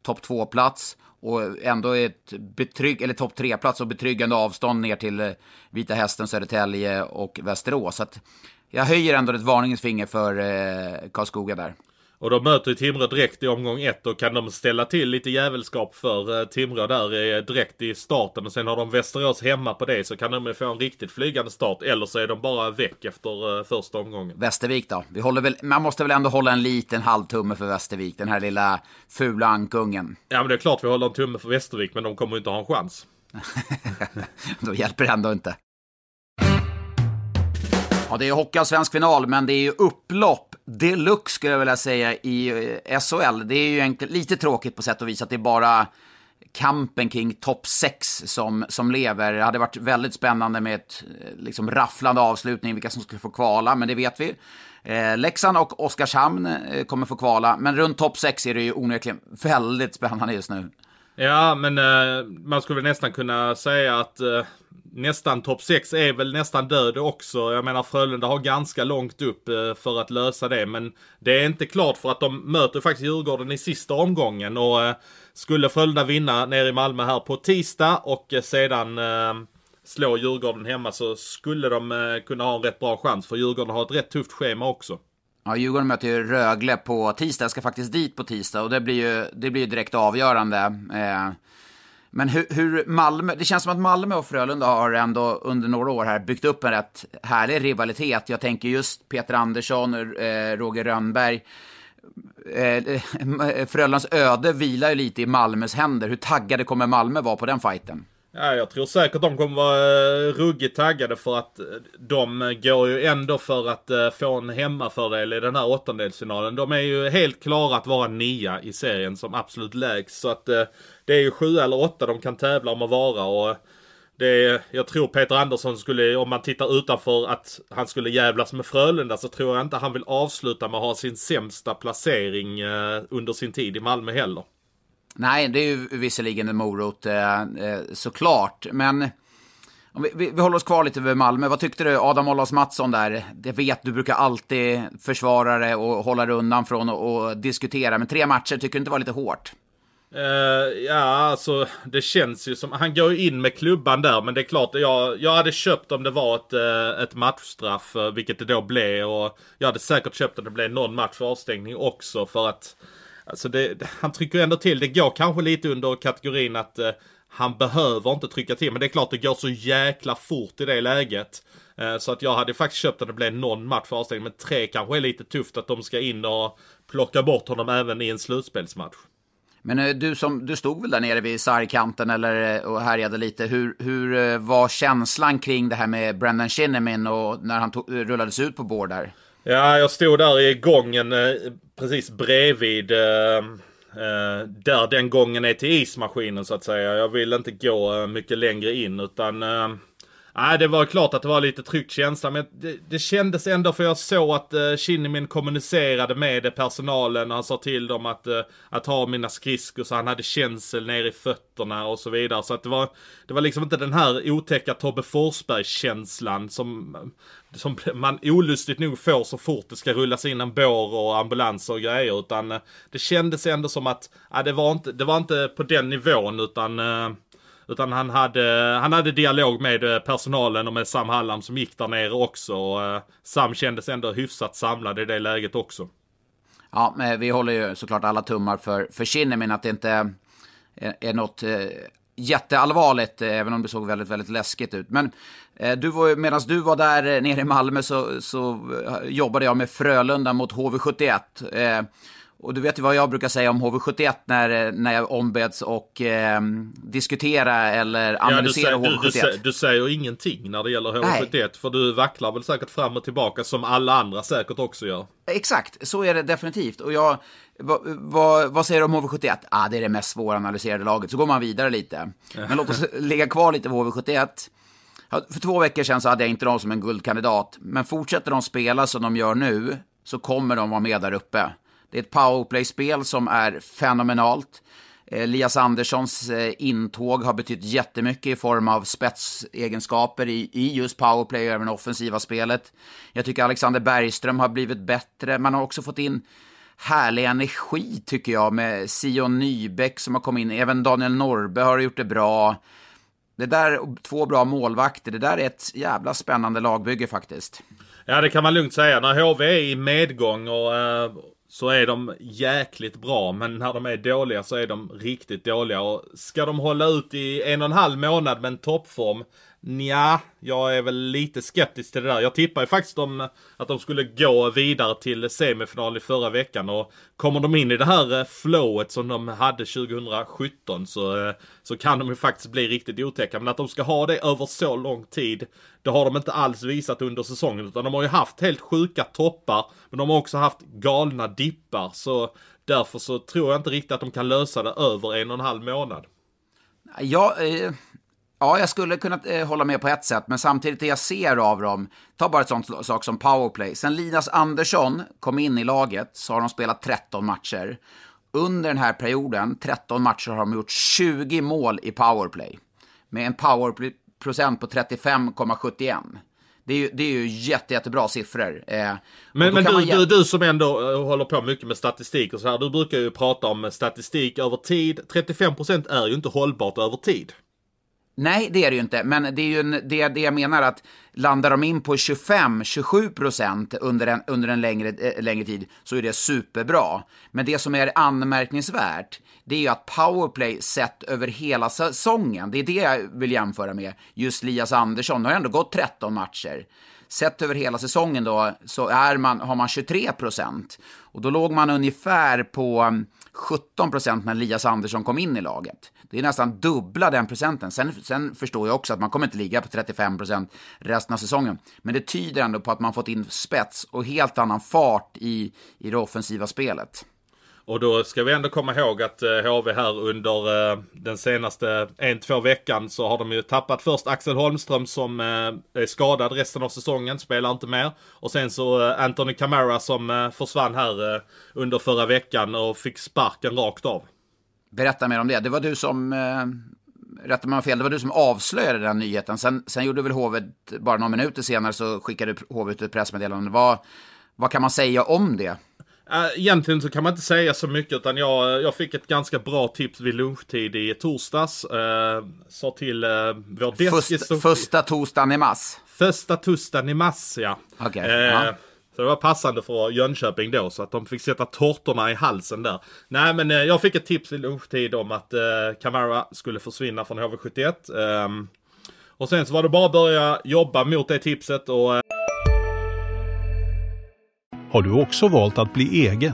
topp 2-plats och ändå ett betrygg, eller topp 3-plats och betryggande avstånd ner till eh, Vita Hästen, Södertälje och Västerås. Så att jag höjer ändå ett varningens finger för eh, Karlskoga där. Och de möter ju Timrå direkt i omgång ett och kan de ställa till lite jävelskap för eh, Timrå där direkt i starten och sen har de Västerås hemma på det så kan de få en riktigt flygande start eller så är de bara väck efter eh, första omgången. Västervik då? Vi håller väl, man måste väl ändå hålla en liten halvtumme för Västervik, den här lilla fula ankungen. Ja men det är klart vi håller en tumme för Västervik men de kommer inte ha en chans. (laughs) då hjälper det ändå inte. Ja, det är hockeyallsvensk final, men det är ju upplopp deluxe skulle jag vilja säga i eh, SHL. Det är ju enkelt, lite tråkigt på sätt och vis att det är bara kampen kring topp 6 som, som lever. Det hade varit väldigt spännande med ett eh, liksom, rafflande avslutning, vilka som skulle få kvala, men det vet vi. Eh, Leksand och Oskarshamn eh, kommer få kvala, men runt topp 6 är det ju onekligen väldigt spännande just nu. Ja, men eh, man skulle nästan kunna säga att eh, nästan topp 6 är väl nästan död också. Jag menar Frölunda har ganska långt upp eh, för att lösa det. Men det är inte klart för att de möter faktiskt Djurgården i sista omgången. Och eh, skulle Frölunda vinna nere i Malmö här på tisdag och eh, sedan eh, slå Djurgården hemma så skulle de kunna ha en rätt bra chans. För Djurgården har ett rätt tufft schema också. Ja, Djurgården möter ju Rögle på tisdag. Jag ska faktiskt dit på tisdag och det blir ju, det blir ju direkt avgörande. Eh, men hur, hur, Malmö, det känns som att Malmö och Frölunda har ändå under några år här byggt upp en rätt härlig rivalitet. Jag tänker just Peter Andersson, eh, Roger Rönnberg. Eh, (laughs) Frölundas öde vilar ju lite i Malmös händer. Hur taggade kommer Malmö vara på den fighten? Ja, jag tror säkert de kommer vara eh, ruggigt taggade för att eh, de eh, går ju ändå för att få en hemmafördel i den här åttondelsfinalen. De är ju helt klara att vara nia i serien som absolut lägst. Så att det är ju sju eller åtta de kan tävla om att vara och det är, jag tror Peter Andersson skulle, om man tittar utanför att han skulle jävlas med Frölunda så tror jag inte han vill avsluta med att ha sin sämsta placering under sin tid i Malmö heller. Nej, det är ju visserligen en morot eh, eh, såklart. Men om vi, vi, vi, håller oss kvar lite vid Malmö. Vad tyckte du, Adam Ollas Mattsson där? Jag vet, du brukar alltid försvara det och hålla dig undan från att diskutera. Men tre matcher, tycker du inte var lite hårt? Uh, ja, alltså det känns ju som, han går ju in med klubban där men det är klart, jag, jag hade köpt om det var ett, uh, ett matchstraff, uh, vilket det då blev och jag hade säkert köpt om det blev någon match för avstängning också för att Alltså det, han trycker ändå till. Det går kanske lite under kategorin att eh, han behöver inte trycka till. Men det är klart det går så jäkla fort i det läget. Eh, så att jag hade faktiskt köpt att det blev någon match för avstängning. Men tre kanske är lite tufft att de ska in och plocka bort honom även i en slutspelsmatch. Men eh, du, som, du stod väl där nere vid sargkanten eller, eh, och härjade lite. Hur, hur eh, var känslan kring det här med Brendan Shinnimin och när han tog, rullades ut på bord där? Ja, jag stod där i gången eh, precis bredvid eh, eh, där den gången är till ismaskinen så att säga. Jag vill inte gå mycket längre in utan Nej, det var klart att det var lite tryckt känsla, men det, det kändes ändå för jag såg att Shinnimin kommunicerade med personalen. Han sa till dem att, att ha mina skridskor så han hade känsel ner i fötterna och så vidare. Så att det var, det var liksom inte den här otäcka Tobbe Forsberg-känslan som, som man olustigt nog får så fort det ska rullas in en bår och ambulanser och grejer. Utan eh, det kändes ändå som att, ja, det, var inte, det var inte på den nivån utan eh, utan han hade, han hade dialog med eh, personalen och med Sam Hallam som gick där nere också. Och Sam kändes ändå hyfsat samlad i det läget också. Ja, men vi håller ju såklart alla tummar för, för Kinnamin att det inte är, är något jätteallvarligt, även om det såg väldigt, väldigt läskigt ut. Men eh, du var, medan du var där nere i Malmö så, så jobbade jag med Frölunda mot HV71. Eh, och du vet ju vad jag brukar säga om HV71 när, när jag ombeds och eh, diskutera eller analysera ja, du, säger, HV71. Du, du, du, säger ingenting när det gäller HV71 Nej. för du vacklar väl säkert fram och tillbaka som alla andra säkert också gör. Exakt, så är det definitivt. Och jag, vad, vad, vad säger du om HV71? Ah, det är det mest svåranalyserade laget. Så går man vidare lite. Men låt oss (laughs) ligga kvar lite på HV71. För två veckor sedan så hade jag inte dem som en guldkandidat. Men fortsätter de spela som de gör nu så kommer de vara med där uppe. Det är ett powerplay-spel som är fenomenalt. Elias Anderssons eh, intåg har betytt jättemycket i form av spetsegenskaper i, i just powerplay och även offensiva spelet. Jag tycker Alexander Bergström har blivit bättre. Man har också fått in härlig energi tycker jag med Sion Nybäck som har kommit in. Även Daniel Norbe har gjort det bra. Det där, två bra målvakter, det där är ett jävla spännande lagbygge faktiskt. Ja, det kan man lugnt säga. När HV är i medgång och, eh, så är de jäkligt bra. Men när de är dåliga så är de riktigt dåliga. Och ska de hålla ut i en och en halv månad med en toppform Nja, jag är väl lite skeptisk till det där. Jag tippar ju faktiskt om att de skulle gå vidare till semifinal i förra veckan och kommer de in i det här eh, flowet som de hade 2017 så, eh, så kan de ju faktiskt bli riktigt otäcka. Men att de ska ha det över så lång tid, det har de inte alls visat under säsongen. Utan de har ju haft helt sjuka toppar, men de har också haft galna dippar. Så därför så tror jag inte riktigt att de kan lösa det över en och en halv månad. Ja, eh, Ja, jag skulle kunna eh, hålla med på ett sätt, men samtidigt det jag ser av dem, ta bara ett sånt sak som powerplay. Sen Linus Andersson kom in i laget så har de spelat 13 matcher. Under den här perioden, 13 matcher, har de gjort 20 mål i powerplay. Med en powerplay-procent på 35,71. Det är ju, det är ju jätte, jättebra siffror. Eh, men men du, du, du som ändå uh, håller på mycket med statistik och så här, du brukar ju prata om statistik över tid. 35% är ju inte hållbart över tid. Nej, det är det ju inte. Men det är ju en, det, det jag menar att landar de in på 25-27 procent under en, under en längre, eh, längre tid så är det superbra. Men det som är anmärkningsvärt, det är ju att powerplay sett över hela säsongen, det är det jag vill jämföra med. Just Lias Andersson har ändå gått 13 matcher. Sett över hela säsongen då så är man, har man 23 procent. Och då låg man ungefär på mm, 17 procent när Lias Andersson kom in i laget. Det är nästan dubbla den procenten. Sen, sen förstår jag också att man kommer inte ligga på 35 procent resten av säsongen. Men det tyder ändå på att man fått in spets och helt annan fart i, i det offensiva spelet. Och då ska vi ändå komma ihåg att eh, HV här under eh, den senaste en, två veckan så har de ju tappat först Axel Holmström som eh, är skadad resten av säsongen, spelar inte mer. Och sen så eh, Anthony Camara som eh, försvann här under förra veckan och fick sparken rakt av. Berätta mer om det. Det var du som, eh, rätta mig fel, det var du som avslöjade den nyheten. Sen, sen gjorde väl HV, bara några minuter senare så skickade HV ut ett pressmeddelande. Vad, vad kan man säga om det? Egentligen så kan man inte säga så mycket utan jag, jag fick ett ganska bra tips vid lunchtid i torsdags. Eh, sa till eh, vår deskis... Först, första torsdagen i mars? Första torsdagen i mars ja. Okay, eh, ja. Så det var passande för Jönköping då så att de fick sätta tårtorna i halsen där. Nej men eh, jag fick ett tips vid lunchtid om att eh, Camara skulle försvinna från HV71. Eh, och sen så var det bara att börja jobba mot det tipset och... Eh... Har du också valt att bli egen?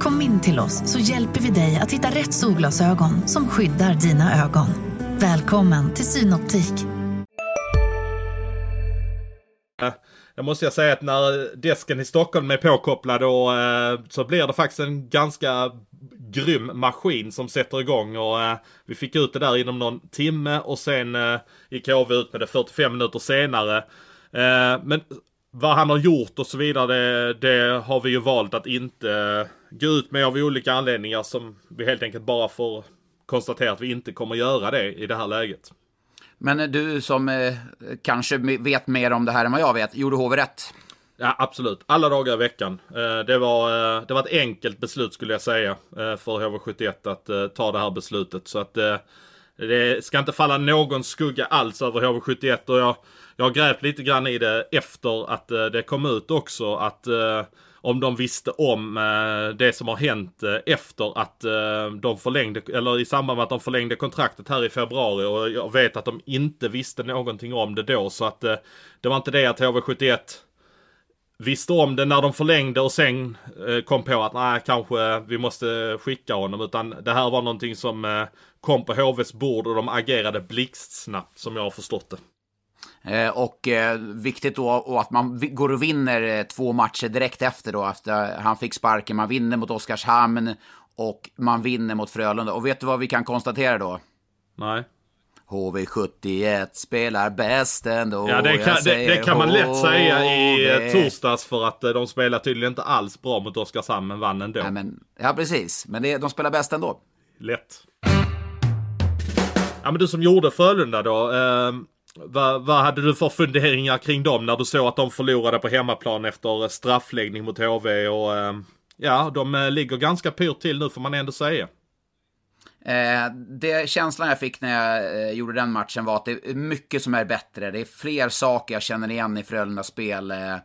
Kom in till oss så hjälper vi dig att hitta rätt solglasögon som skyddar dina ögon. Välkommen till Synoptik. Jag måste jag säga att när desken i Stockholm är påkopplad och, eh, så blir det faktiskt en ganska grym maskin som sätter igång och eh, vi fick ut det där inom någon timme och sen eh, gick HV ut med det 45 minuter senare. Eh, men vad han har gjort och så vidare, det, det, har vi ju valt att inte eh, gå ut med av olika anledningar som vi helt enkelt bara får konstatera att vi inte kommer göra det i det här läget. Men du som eh, kanske vet mer om det här än vad jag vet, gjorde HV rätt? Ja, absolut. Alla dagar i veckan. Eh, det, var, eh, det var ett enkelt beslut skulle jag säga eh, för HV71 att ta det här beslutet. Så att det ska inte falla någon skugga alls över HV71 och jag jag har grävt lite grann i det efter att det kom ut också att om de visste om eh, det som har hänt eh, efter att eh, de förlängde, eller i samband med att de förlängde kontraktet här i februari och jag vet att de inte visste någonting om det då så att eh, det var inte det att HV71 visste om det när de förlängde och sen kom på att nej, kanske vi måste skicka honom. Utan det här var någonting som kom på HVs bord och de agerade blixtsnabbt som jag har förstått det. Eh, och eh, viktigt då och att man går och vinner eh, två matcher direkt efter då, efter han fick sparken. Man vinner mot Oskarshamn och man vinner mot Frölunda. Och vet du vad vi kan konstatera då? Nej. HV71 spelar bäst ändå. Ja, det kan, det, det kan man lätt säga i torsdags för att de spelar tydligen inte alls bra mot Oskarshamn men vann ändå. Ja, men, ja precis. Men det, de spelar bäst ändå. Lätt. Ja, men du som gjorde Frölunda då. Eh, vad, vad hade du för funderingar kring dem när du såg att de förlorade på hemmaplan efter eh, straffläggning mot HV och ehm, ja, de eh, ligger ganska pyrt till nu får man ändå säga. Eh, det känslan jag fick när jag eh, gjorde den matchen var att det är mycket som är bättre. Det är fler saker jag känner igen i Frölundas spel. Eh,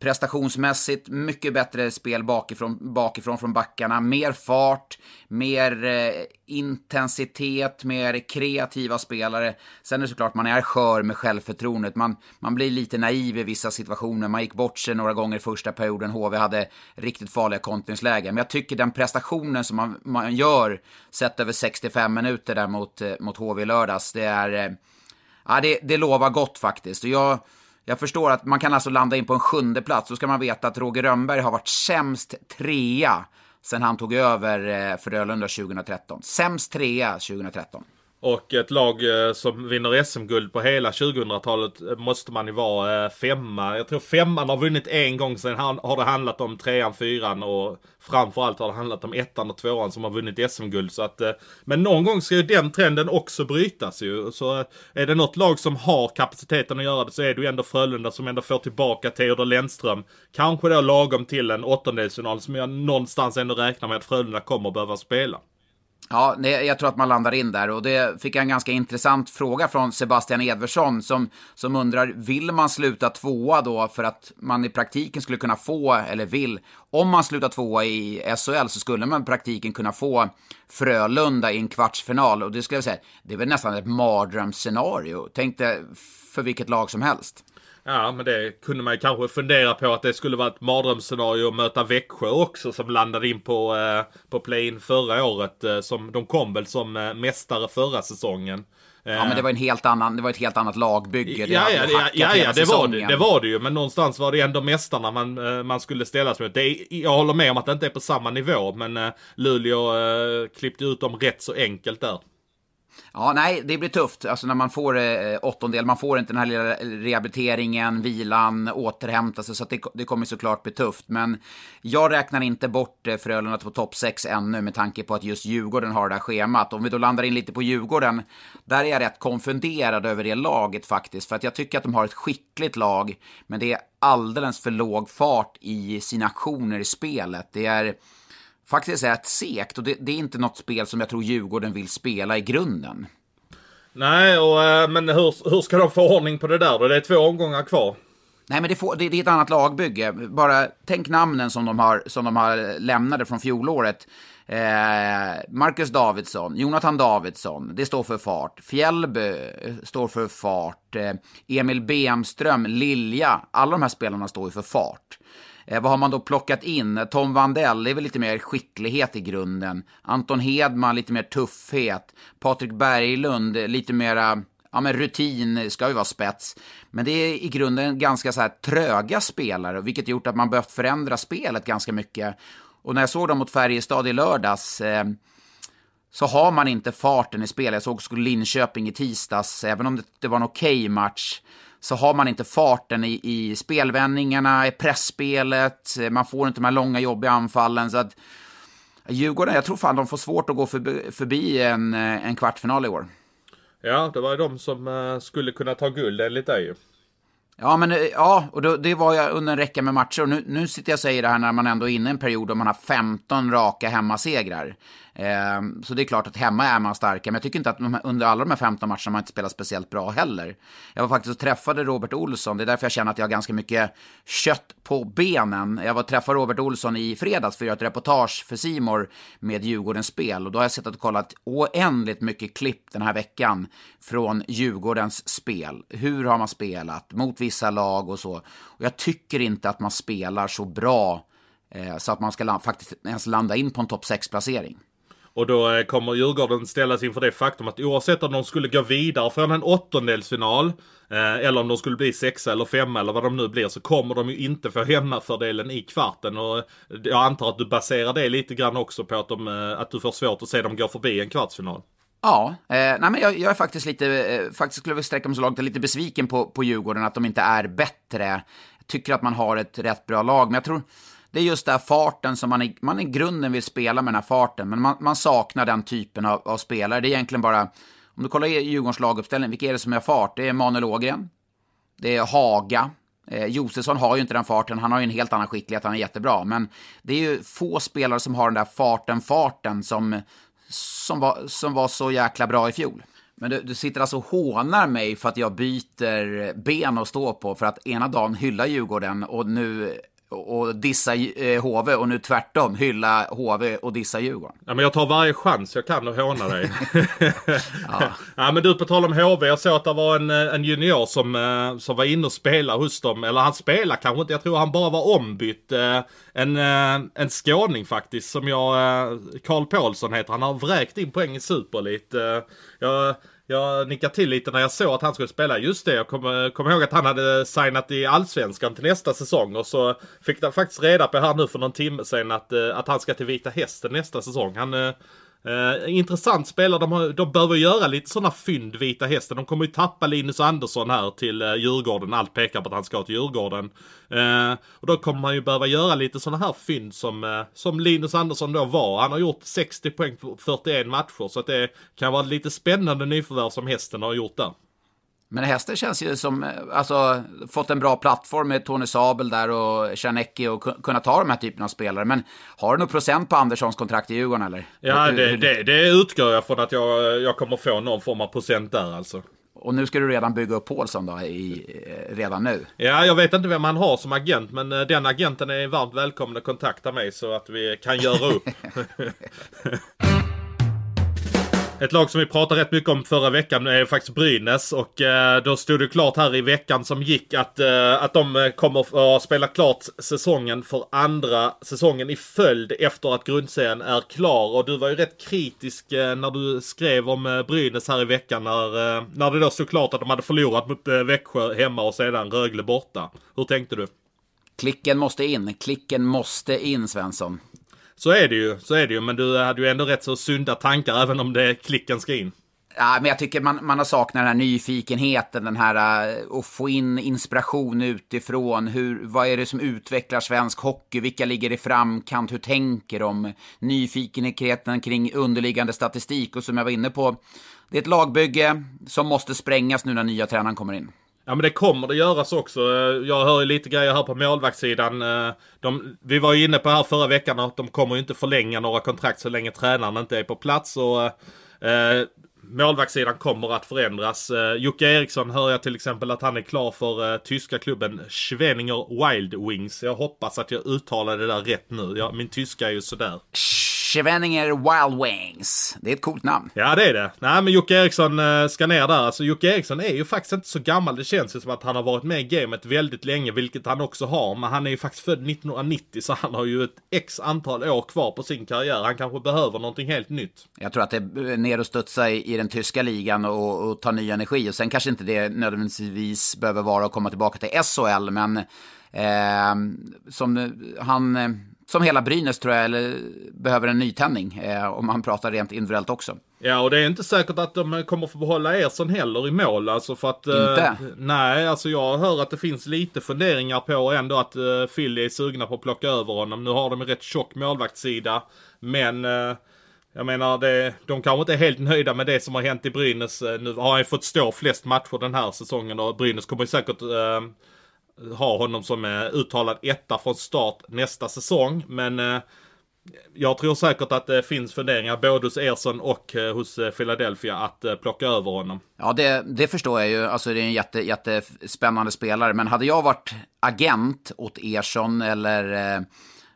prestationsmässigt mycket bättre spel bakifrån, bakifrån från backarna. Mer fart, mer eh, intensitet, mer kreativa spelare. Sen är det såklart man är skör med självförtroendet. Man, man blir lite naiv i vissa situationer. Man gick bort sig några gånger i första perioden. HV hade riktigt farliga kontringslägen. Men jag tycker den prestationen som man, man gör, sett över 65 minuter där mot, eh, mot HV i lördags, det är... Eh, ja, det, det lovar gott faktiskt. Och jag jag förstår att man kan alltså landa in på en sjunde plats. Då ska man veta att Roger Rönnberg har varit sämst trea sen han tog över eh, för Frölunda 2013. Sämst trea 2013. Och ett lag eh, som vinner SM-guld på hela 2000-talet eh, måste man ju vara eh, femma. Jag tror femman har vunnit en gång, sen har det handlat om trean, fyran och framförallt har det handlat om ettan och tvåan som har vunnit SM-guld. Så att, men någon gång ska ju den trenden också brytas ju. Så är det något lag som har kapaciteten att göra det så är det ju ändå Frölunda som ändå får tillbaka Theodor Lennström. Kanske då lagom till en åttondelsfinal som jag någonstans ändå räknar med att Frölunda kommer behöva spela. Ja, jag tror att man landar in där. Och det fick jag en ganska intressant fråga från Sebastian Edversson som, som undrar, vill man sluta tvåa då för att man i praktiken skulle kunna få, eller vill, om man slutar tvåa i SHL så skulle man i praktiken kunna få Frölunda i en kvartsfinal. Och det skulle jag säga, det är väl nästan ett mardrömsscenario. Tänk dig för vilket lag som helst. Ja, men det kunde man ju kanske fundera på att det skulle vara ett mardrömsscenario att möta Växjö också som landade in på, eh, på play-in förra året. Eh, som, de kom väl som eh, mästare förra säsongen. Ja, men det var, en helt annan, det var ett helt annat lagbygge. Det ja, ja, ja, ja, ja det, var det, det var det ju. Men någonstans var det ändå mästarna man, eh, man skulle ställas mot. Det, jag håller med om att det inte är på samma nivå, men uh, Luleå uh, klippte ut dem rätt så enkelt där. Ja, nej, det blir tufft. Alltså när man får eh, åttondel, man får inte den här lilla rehabiliteringen, vilan, återhämta sig, så det, det kommer såklart bli tufft. Men jag räknar inte bort eh, Frölunda på topp 6 ännu med tanke på att just Djurgården har det här schemat. Om vi då landar in lite på Djurgården, där är jag rätt konfunderad över det laget faktiskt. För att jag tycker att de har ett skickligt lag, men det är alldeles för låg fart i sina aktioner i spelet. Det är faktiskt rätt segt. Och det, det, är inte något spel som jag tror Djurgården vill spela i grunden. Nej, och, eh, men hur, hur ska de få ordning på det där då? Det är två omgångar kvar. Nej, men det, får, det, det, är ett annat lagbygge. Bara tänk namnen som de har, som de har lämnade från fjolåret. Eh, Marcus Davidsson, Jonathan Davidsson, det står för fart. Fjällby eh, står för fart. Eh, Emil Bemström, Lilja, alla de här spelarna står ju för fart. Eh, vad har man då plockat in? Tom Vandell, det är väl lite mer skicklighet i grunden. Anton Hedman, lite mer tuffhet. Patrik Berglund, lite mera ja, men rutin ska ju vara spets. Men det är i grunden ganska så här tröga spelare, vilket gjort att man behövt förändra spelet ganska mycket. Och när jag såg dem mot Färjestad i lördags eh, så har man inte farten i spelet. Jag såg också Linköping i tisdags, även om det, det var en okej okay match så har man inte farten i, i spelvändningarna, i pressspelet, man får inte de här långa jobbiga anfallen. Så att Djurgården, jag tror fan de får svårt att gå förbi, förbi en, en kvartsfinal i år. Ja, det var ju de som uh, skulle kunna ta guld enligt dig Ja, men ja, och då, det var jag under en räcka med matcher. Och nu, nu sitter jag och säger det här när man ändå är inne i en period då man har 15 raka hemmasegrar. Ehm, så det är klart att hemma är man starka, men jag tycker inte att under alla de här 15 matcherna man inte spelat speciellt bra heller. Jag var faktiskt och träffade Robert Olsson, det är därför jag känner att jag har ganska mycket kött på benen. Jag var och träffade Robert Olsson i fredags för att göra ett reportage för Simor med Djurgårdens spel. Och då har jag sett och kollat oändligt mycket klipp den här veckan från Djurgårdens spel. Hur har man spelat mot vissa lag och så. Och jag tycker inte att man spelar så bra eh, så att man ska faktiskt ens landa in på en topp 6-placering. Och då eh, kommer Djurgården ställas inför det faktum att oavsett om de skulle gå vidare från en åttondelsfinal eh, eller om de skulle bli sexa eller femma eller vad de nu blir så kommer de ju inte få hemmafördelen i kvarten. Och eh, jag antar att du baserar det lite grann också på att, de, att du får svårt att se dem gå förbi en kvartsfinal. Ja, eh, nej men jag, jag, är faktiskt lite, eh, faktiskt skulle jag sträcka mig så långt, lite besviken på, på Djurgården att de inte är bättre. Jag tycker att man har ett rätt bra lag, men jag tror det är just den här farten som man i, man i grunden vill spela med den här farten, men man, man saknar den typen av, av, spelare. Det är egentligen bara, om du kollar i Djurgårdens laguppställning, vilka är det som har fart? Det är Manuel Ågren, det är Haga, eh, Josefsson har ju inte den farten, han har ju en helt annan skicklighet, han är jättebra, men det är ju få spelare som har den där farten, farten som, som, var, som var så jäkla bra i fjol. Men du, du, sitter alltså och hånar mig för att jag byter ben att stå på för att ena dagen hylla Djurgården och nu och dissa eh, HV och nu tvärtom hylla HV och dissa Djurgården. Ja, men jag tar varje chans jag kan att håna dig. ja. (laughs) (laughs) ja. men du, på tal om HV. Jag såg att det var en, eh, en junior som, eh, som var inne och spelade hos dem. Eller han spelar kanske inte. Jag tror han bara var ombytt. En, en skåning faktiskt som jag, Karl Paulsson heter. Han har vräkt in poäng i Superlit. Jag jag nickade till lite när jag såg att han skulle spela. Just det, jag kommer kom ihåg att han hade signat i Allsvenskan till nästa säsong. Och så fick jag faktiskt reda på här nu för någon timme sedan att, eh, att han ska till Vita Hästen nästa säsong. Han eh, eh, intressant spelare. De, har, de behöver göra lite sådana fynd, Vita Hästen. De kommer ju tappa Linus Andersson här till eh, Djurgården. Allt pekar på att han ska till Djurgården. Eh, och då kommer man ju behöva göra lite sådana här fynd som, eh, som Linus Andersson då var. Han har gjort 60 poäng på 41 matcher. Så att det kan vara lite spännande nyförvärv som Hästen har gjort där. Men hästen känns ju som, alltså, fått en bra plattform med Tony Sabel där och Czernecki och kunna ta de här typerna av spelare. Men har du någon procent på Anderssons kontrakt i Djurgården eller? Ja, det, det, det utgår jag från att jag, jag kommer få någon form av procent där alltså. Och nu ska du redan bygga upp Paulsson då, i, redan nu? Ja, jag vet inte vem han har som agent, men eh, den agenten är varmt välkommen att kontakta mig så att vi kan göra upp. (laughs) (laughs) Ett lag som vi pratade rätt mycket om förra veckan är faktiskt Brynäs och eh, då stod det klart här i veckan som gick att, eh, att de eh, kommer att spela klart säsongen för andra säsongen i följd efter att grundserien är klar. Och du var ju rätt kritisk eh, när du skrev om eh, Brynäs här i veckan när, eh, när det då stod klart att de hade förlorat mot Växjö hemma och sedan Rögle borta. Hur tänkte du? Klicken måste in, klicken måste in Svensson. Så är det ju, så är det ju. Men du hade ju ändå rätt så sunda tankar även om det klicken ska in. Ja, men jag tycker man, man har saknat den här nyfikenheten, den här eh, att få in inspiration utifrån. Hur, vad är det som utvecklar svensk hockey? Vilka ligger i framkant? Hur tänker de? Nyfikenheten kring underliggande statistik och som jag var inne på. Det är ett lagbygge som måste sprängas nu när nya tränaren kommer in. Ja men det kommer det göras också. Eh, jag hör ju lite grejer här på målvaktssidan. Eh, de, vi var ju inne på här förra veckan att de kommer ju inte förlänga några kontrakt så länge tränaren inte är på plats. Och, eh, målvaktssidan kommer att förändras. Eh, Jocke Eriksson hör jag till exempel att han är klar för eh, tyska klubben Schwenninger Wild Wings. Jag hoppas att jag uttalade det där rätt nu. Jag, min tyska är ju sådär. Scheveninger Wild Wings. Det är ett coolt namn. Ja, det är det. Nej, men Jocke Eriksson äh, ska ner där. Alltså, Jocke Eriksson är ju faktiskt inte så gammal. Det känns ju som att han har varit med i gamet väldigt länge, vilket han också har. Men han är ju faktiskt född 1990, så han har ju ett x antal år kvar på sin karriär. Han kanske behöver någonting helt nytt. Jag tror att det är ner och studsa i, i den tyska ligan och, och ta ny energi. Och sen kanske inte det nödvändigtvis behöver vara att komma tillbaka till SHL, men eh, som han som hela Brynäs tror jag, eller behöver en nytändning. Eh, om man pratar rent individuellt också. Ja, och det är inte säkert att de kommer få behålla Ersson heller i mål. Alltså för att... Eh, inte? Eh, nej, alltså jag hör att det finns lite funderingar på ändå att eh, Philly är sugna på att plocka över honom. Nu har de en rätt tjock målvaktssida. Men... Eh, jag menar, det, de kanske inte är helt nöjda med det som har hänt i Brynäs. Eh, nu har han fått stå flest matcher den här säsongen och Brynäs kommer säkert eh, ha honom som eh, uttalad etta från start nästa säsong. Men eh, jag tror säkert att det finns funderingar både hos Ersson och eh, hos Philadelphia att plocka över honom. Ja, det, det förstår jag ju. Alltså det är en jätte, jättespännande spelare. Men hade jag varit agent åt Ersson eller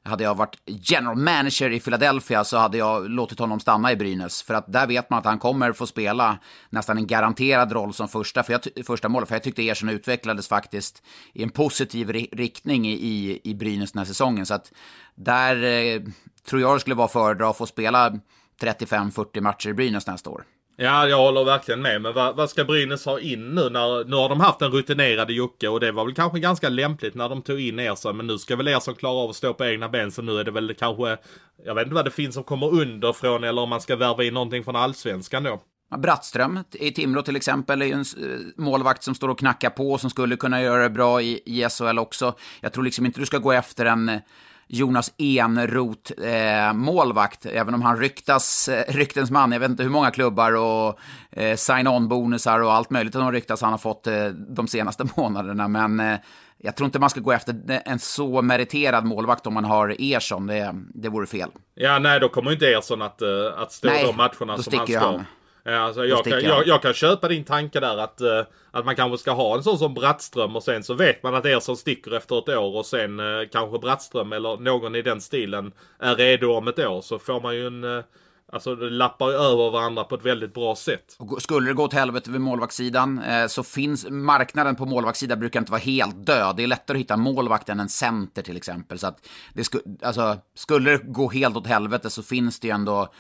hade jag varit general manager i Philadelphia så hade jag låtit honom stanna i Brynäs. För att där vet man att han kommer få spela nästan en garanterad roll som första, för jag, första mål. För jag tyckte Ersson utvecklades faktiskt i en positiv riktning i, i Brynäs den här säsongen. Så att där eh, tror jag det skulle vara föredra att få spela 35-40 matcher i Brynäs nästa år. Ja, jag håller verkligen med. Men vad, vad, ska Brynäs ha in nu? När, nu har de haft en rutinerad Jocke och det var väl kanske ganska lämpligt när de tog in Ersson. Men nu ska väl Ersson klara av att stå på egna ben. Så nu är det väl kanske, jag vet inte vad det finns som kommer underifrån eller om man ska värva in någonting från allsvenskan då. Brattström i Timrå till exempel är ju en eh, målvakt som står och knackar på och som skulle kunna göra det bra i, i SHL också. Jag tror liksom inte du ska gå efter en eh, Jonas Enroth eh, målvakt, även om han ryktas, eh, ryktens man. Jag vet inte hur många klubbar och eh, sign-on-bonusar och allt möjligt som ryktas han har fått eh, de senaste (laughs) månaderna. Men eh, jag tror inte man ska gå efter en så meriterad målvakt om man har Ersson. Det, det vore fel. Ja, nej, då kommer inte Ersson att, eh, att stå nej, de matcherna som han ska. Han. Alltså, jag, kan, jag, jag, kan köpa din tanke där att, uh, att man kanske ska ha en sån som Brattström och sen så vet man att Ersson sticker efter ett år och sen uh, kanske Brattström eller någon i den stilen är redo om ett år så får man ju en Alltså det lappar över varandra på ett väldigt bra sätt. Och skulle det gå åt helvete vid målvaktssidan eh, så finns marknaden på målvaktssidan brukar inte vara helt död. Det är lättare att hitta målvakt än en center till exempel. Så att det sku, alltså, skulle det gå helt åt helvete så finns det ju ändå Eh,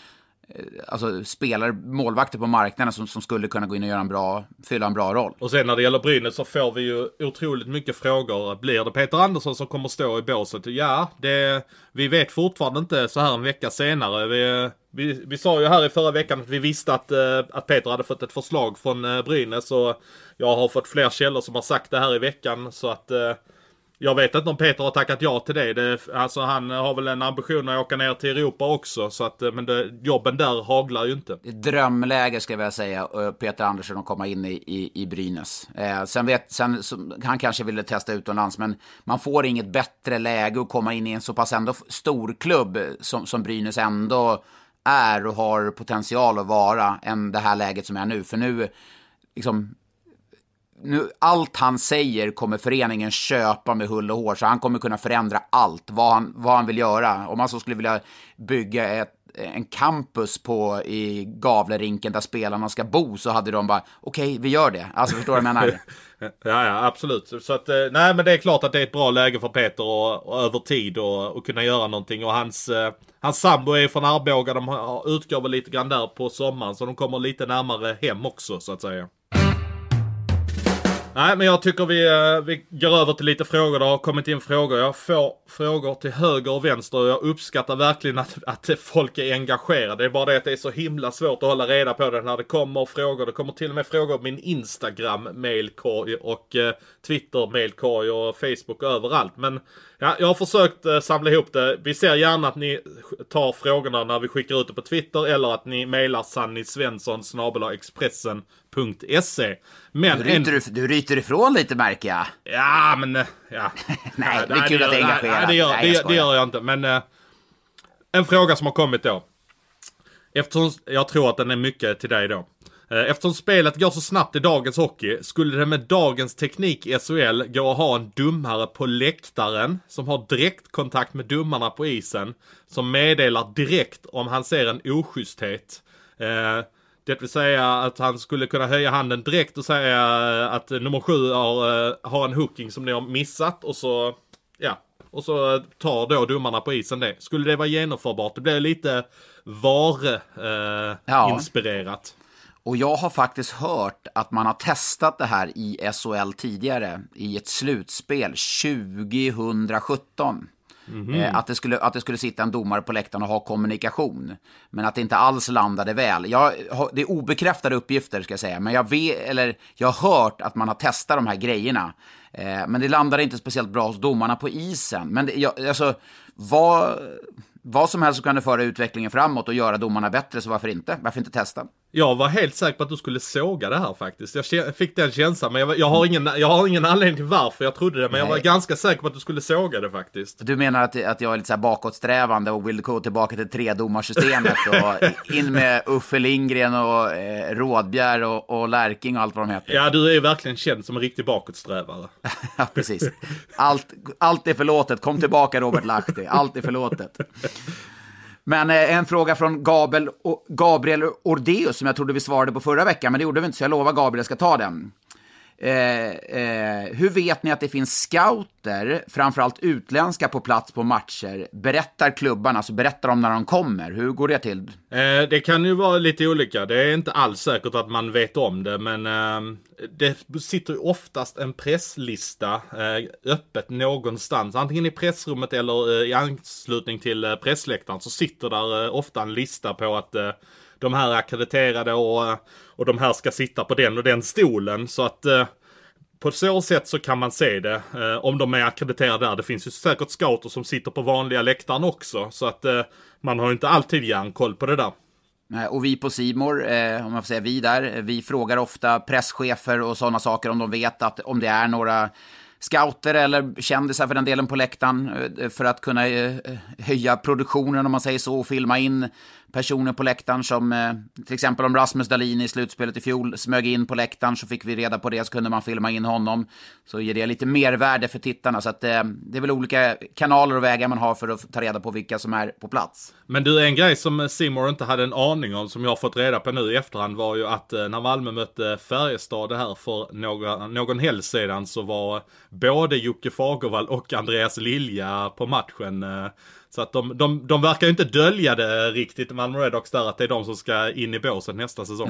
Eh, alltså, spelare, målvakter på marknaden som, som skulle kunna gå in och göra en bra, fylla en bra roll. Och sen när det gäller Brynäs så får vi ju otroligt mycket frågor. Blir det Peter Andersson som kommer stå i båset? Ja, det, vi vet fortfarande inte så här en vecka senare. Vi, vi, vi sa ju här i förra veckan att vi visste att, eh, att Peter hade fått ett förslag från eh, Brynäs och jag har fått fler källor som har sagt det här i veckan så att jag vet inte om Peter har tackat ja till det. det. Alltså han har väl en ambition att åka ner till Europa också. Så att, eh, men det, jobben där haglar ju inte. Drömläge ska jag säga, Peter Andersson att komma in i, i, i Brynäs. Eh, sen vet, sen, han kanske ville testa utomlands, men man får inget bättre läge att komma in i en så pass ändå stor klubb eh, som, som Brynäs ändå är och har potential att vara än det här läget som är nu. För nu, liksom, nu, allt han säger kommer föreningen köpa med hull och hår, så han kommer kunna förändra allt, vad han, vad han vill göra. Om han så skulle vilja bygga ett, en campus på, i Gavlerinken där spelarna ska bo, så hade de bara, okej, okay, vi gör det. Alltså, förstår du vad jag menar? (laughs) ja, ja, absolut. Så att, eh, nej, men det är klart att det är ett bra läge för Peter och, och över tid och, och kunna göra någonting. Och hans, eh, hans sambo är från Arboga, de utgår väl lite grann där på sommaren, så de kommer lite närmare hem också, så att säga. Nej, men jag tycker vi, eh, vi går över till lite frågor. Det har kommit in frågor. Jag får frågor till höger och vänster och jag uppskattar verkligen att, att folk är engagerade. Det är bara det att det är så himla svårt att hålla reda på det när det kommer frågor. Det kommer till och med frågor på min Instagram mailkorg och eh, Twitter mailkorg och Facebook och överallt. Men ja, jag har försökt eh, samla ihop det. Vi ser gärna att ni tar frågorna när vi skickar ut det på Twitter eller att ni mailar Sanny Svensson Expressen Sportbladet.se. Men Du ryter, en... du ryter ifrån lite märker jag. Ja, men... Eh, ja. (laughs) nej, det är kul att engagerad. Nej, det gör, nej, det, det gör jag inte. Men uh, en fråga som har kommit då. Eftersom jag tror att den är mycket till dig då. Eh, eftersom spelet går så snabbt i dagens hockey skulle det med dagens teknik i SHL gå att ha en dummare på läktaren som har direktkontakt med domarna på isen som meddelar direkt om han ser en oschysthet. Eh, det vill säga att han skulle kunna höja handen direkt och säga att nummer sju har, eh, har en hooking som ni har missat och så, ja, och så tar då domarna på isen det. Skulle det vara genomförbart? Det blir lite VAR-inspirerat. Ja. Och jag har faktiskt hört att man har testat det här i SHL tidigare, i ett slutspel 2017. Mm -hmm. att, det skulle, att det skulle sitta en domare på läktaren och ha kommunikation. Men att det inte alls landade väl. Jag, det är obekräftade uppgifter ska jag säga, men jag, vet, eller, jag har hört att man har testat de här grejerna. Eh, men det landade inte speciellt bra hos domarna på isen. Men det, jag, alltså, vad, vad som helst kan föra utvecklingen framåt och göra domarna bättre, så varför inte? Varför inte testa? Jag var helt säker på att du skulle såga det här faktiskt. Jag fick den känslan, men jag, jag, har, ingen, jag har ingen anledning till varför jag trodde det, men Nej. jag var ganska säker på att du skulle såga det faktiskt. Du menar att, att jag är lite så bakåtsträvande och vill gå tillbaka till tredomarsystemet och (laughs) in med Uffe Lindgren och eh, Rådbjer och, och Lärking och allt vad de heter? Ja, du är ju verkligen känd som en riktig bakåtsträvare. (laughs) ja, precis. Allt, allt är förlåtet. Kom tillbaka Robert Lahti. Allt är förlåtet. Men eh, en fråga från Gabriel Ordeus som jag trodde vi svarade på förra veckan, men det gjorde vi inte, så jag lovar Gabriel jag ska ta den. Eh, eh, hur vet ni att det finns scouter, framförallt utländska, på plats på matcher? Berättar klubbarna, alltså berättar de när de kommer? Hur går det till? Eh, det kan ju vara lite olika. Det är inte alls säkert att man vet om det, men eh, det sitter oftast en presslista eh, öppet någonstans. Antingen i pressrummet eller eh, i anslutning till eh, pressläktaren så sitter där eh, ofta en lista på att de här är akkrediterade och, och de här ska sitta på den och den stolen. Så att eh, på så sätt så kan man se det. Eh, om de är akkrediterade där. Det finns ju säkert scouter som sitter på vanliga läktaren också. Så att eh, man har inte alltid järnkoll på det där. Och vi på Simor, eh, om man får säga vi där, eh, vi frågar ofta presschefer och sådana saker om de vet att om det är några scouter eller kändisar för den delen på läktaren eh, för att kunna höja produktionen om man säger så och filma in personer på läktaren som eh, till exempel om Rasmus Dahlin i slutspelet i fjol smög in på läktaren så fick vi reda på det så kunde man filma in honom. Så ger det lite mervärde för tittarna så att eh, det är väl olika kanaler och vägar man har för att ta reda på vilka som är på plats. Men du, en grej som eh, Simor inte hade en aning om som jag har fått reda på nu i efterhand var ju att eh, när Malmö mötte Färjestad det här för några, någon helg sedan så var både Jocke Fagervall och Andreas Lilja på matchen. Så att de, de, de verkar ju inte dölja det riktigt, Malmö Redhawks där, att det är de som ska in i båset nästa säsong.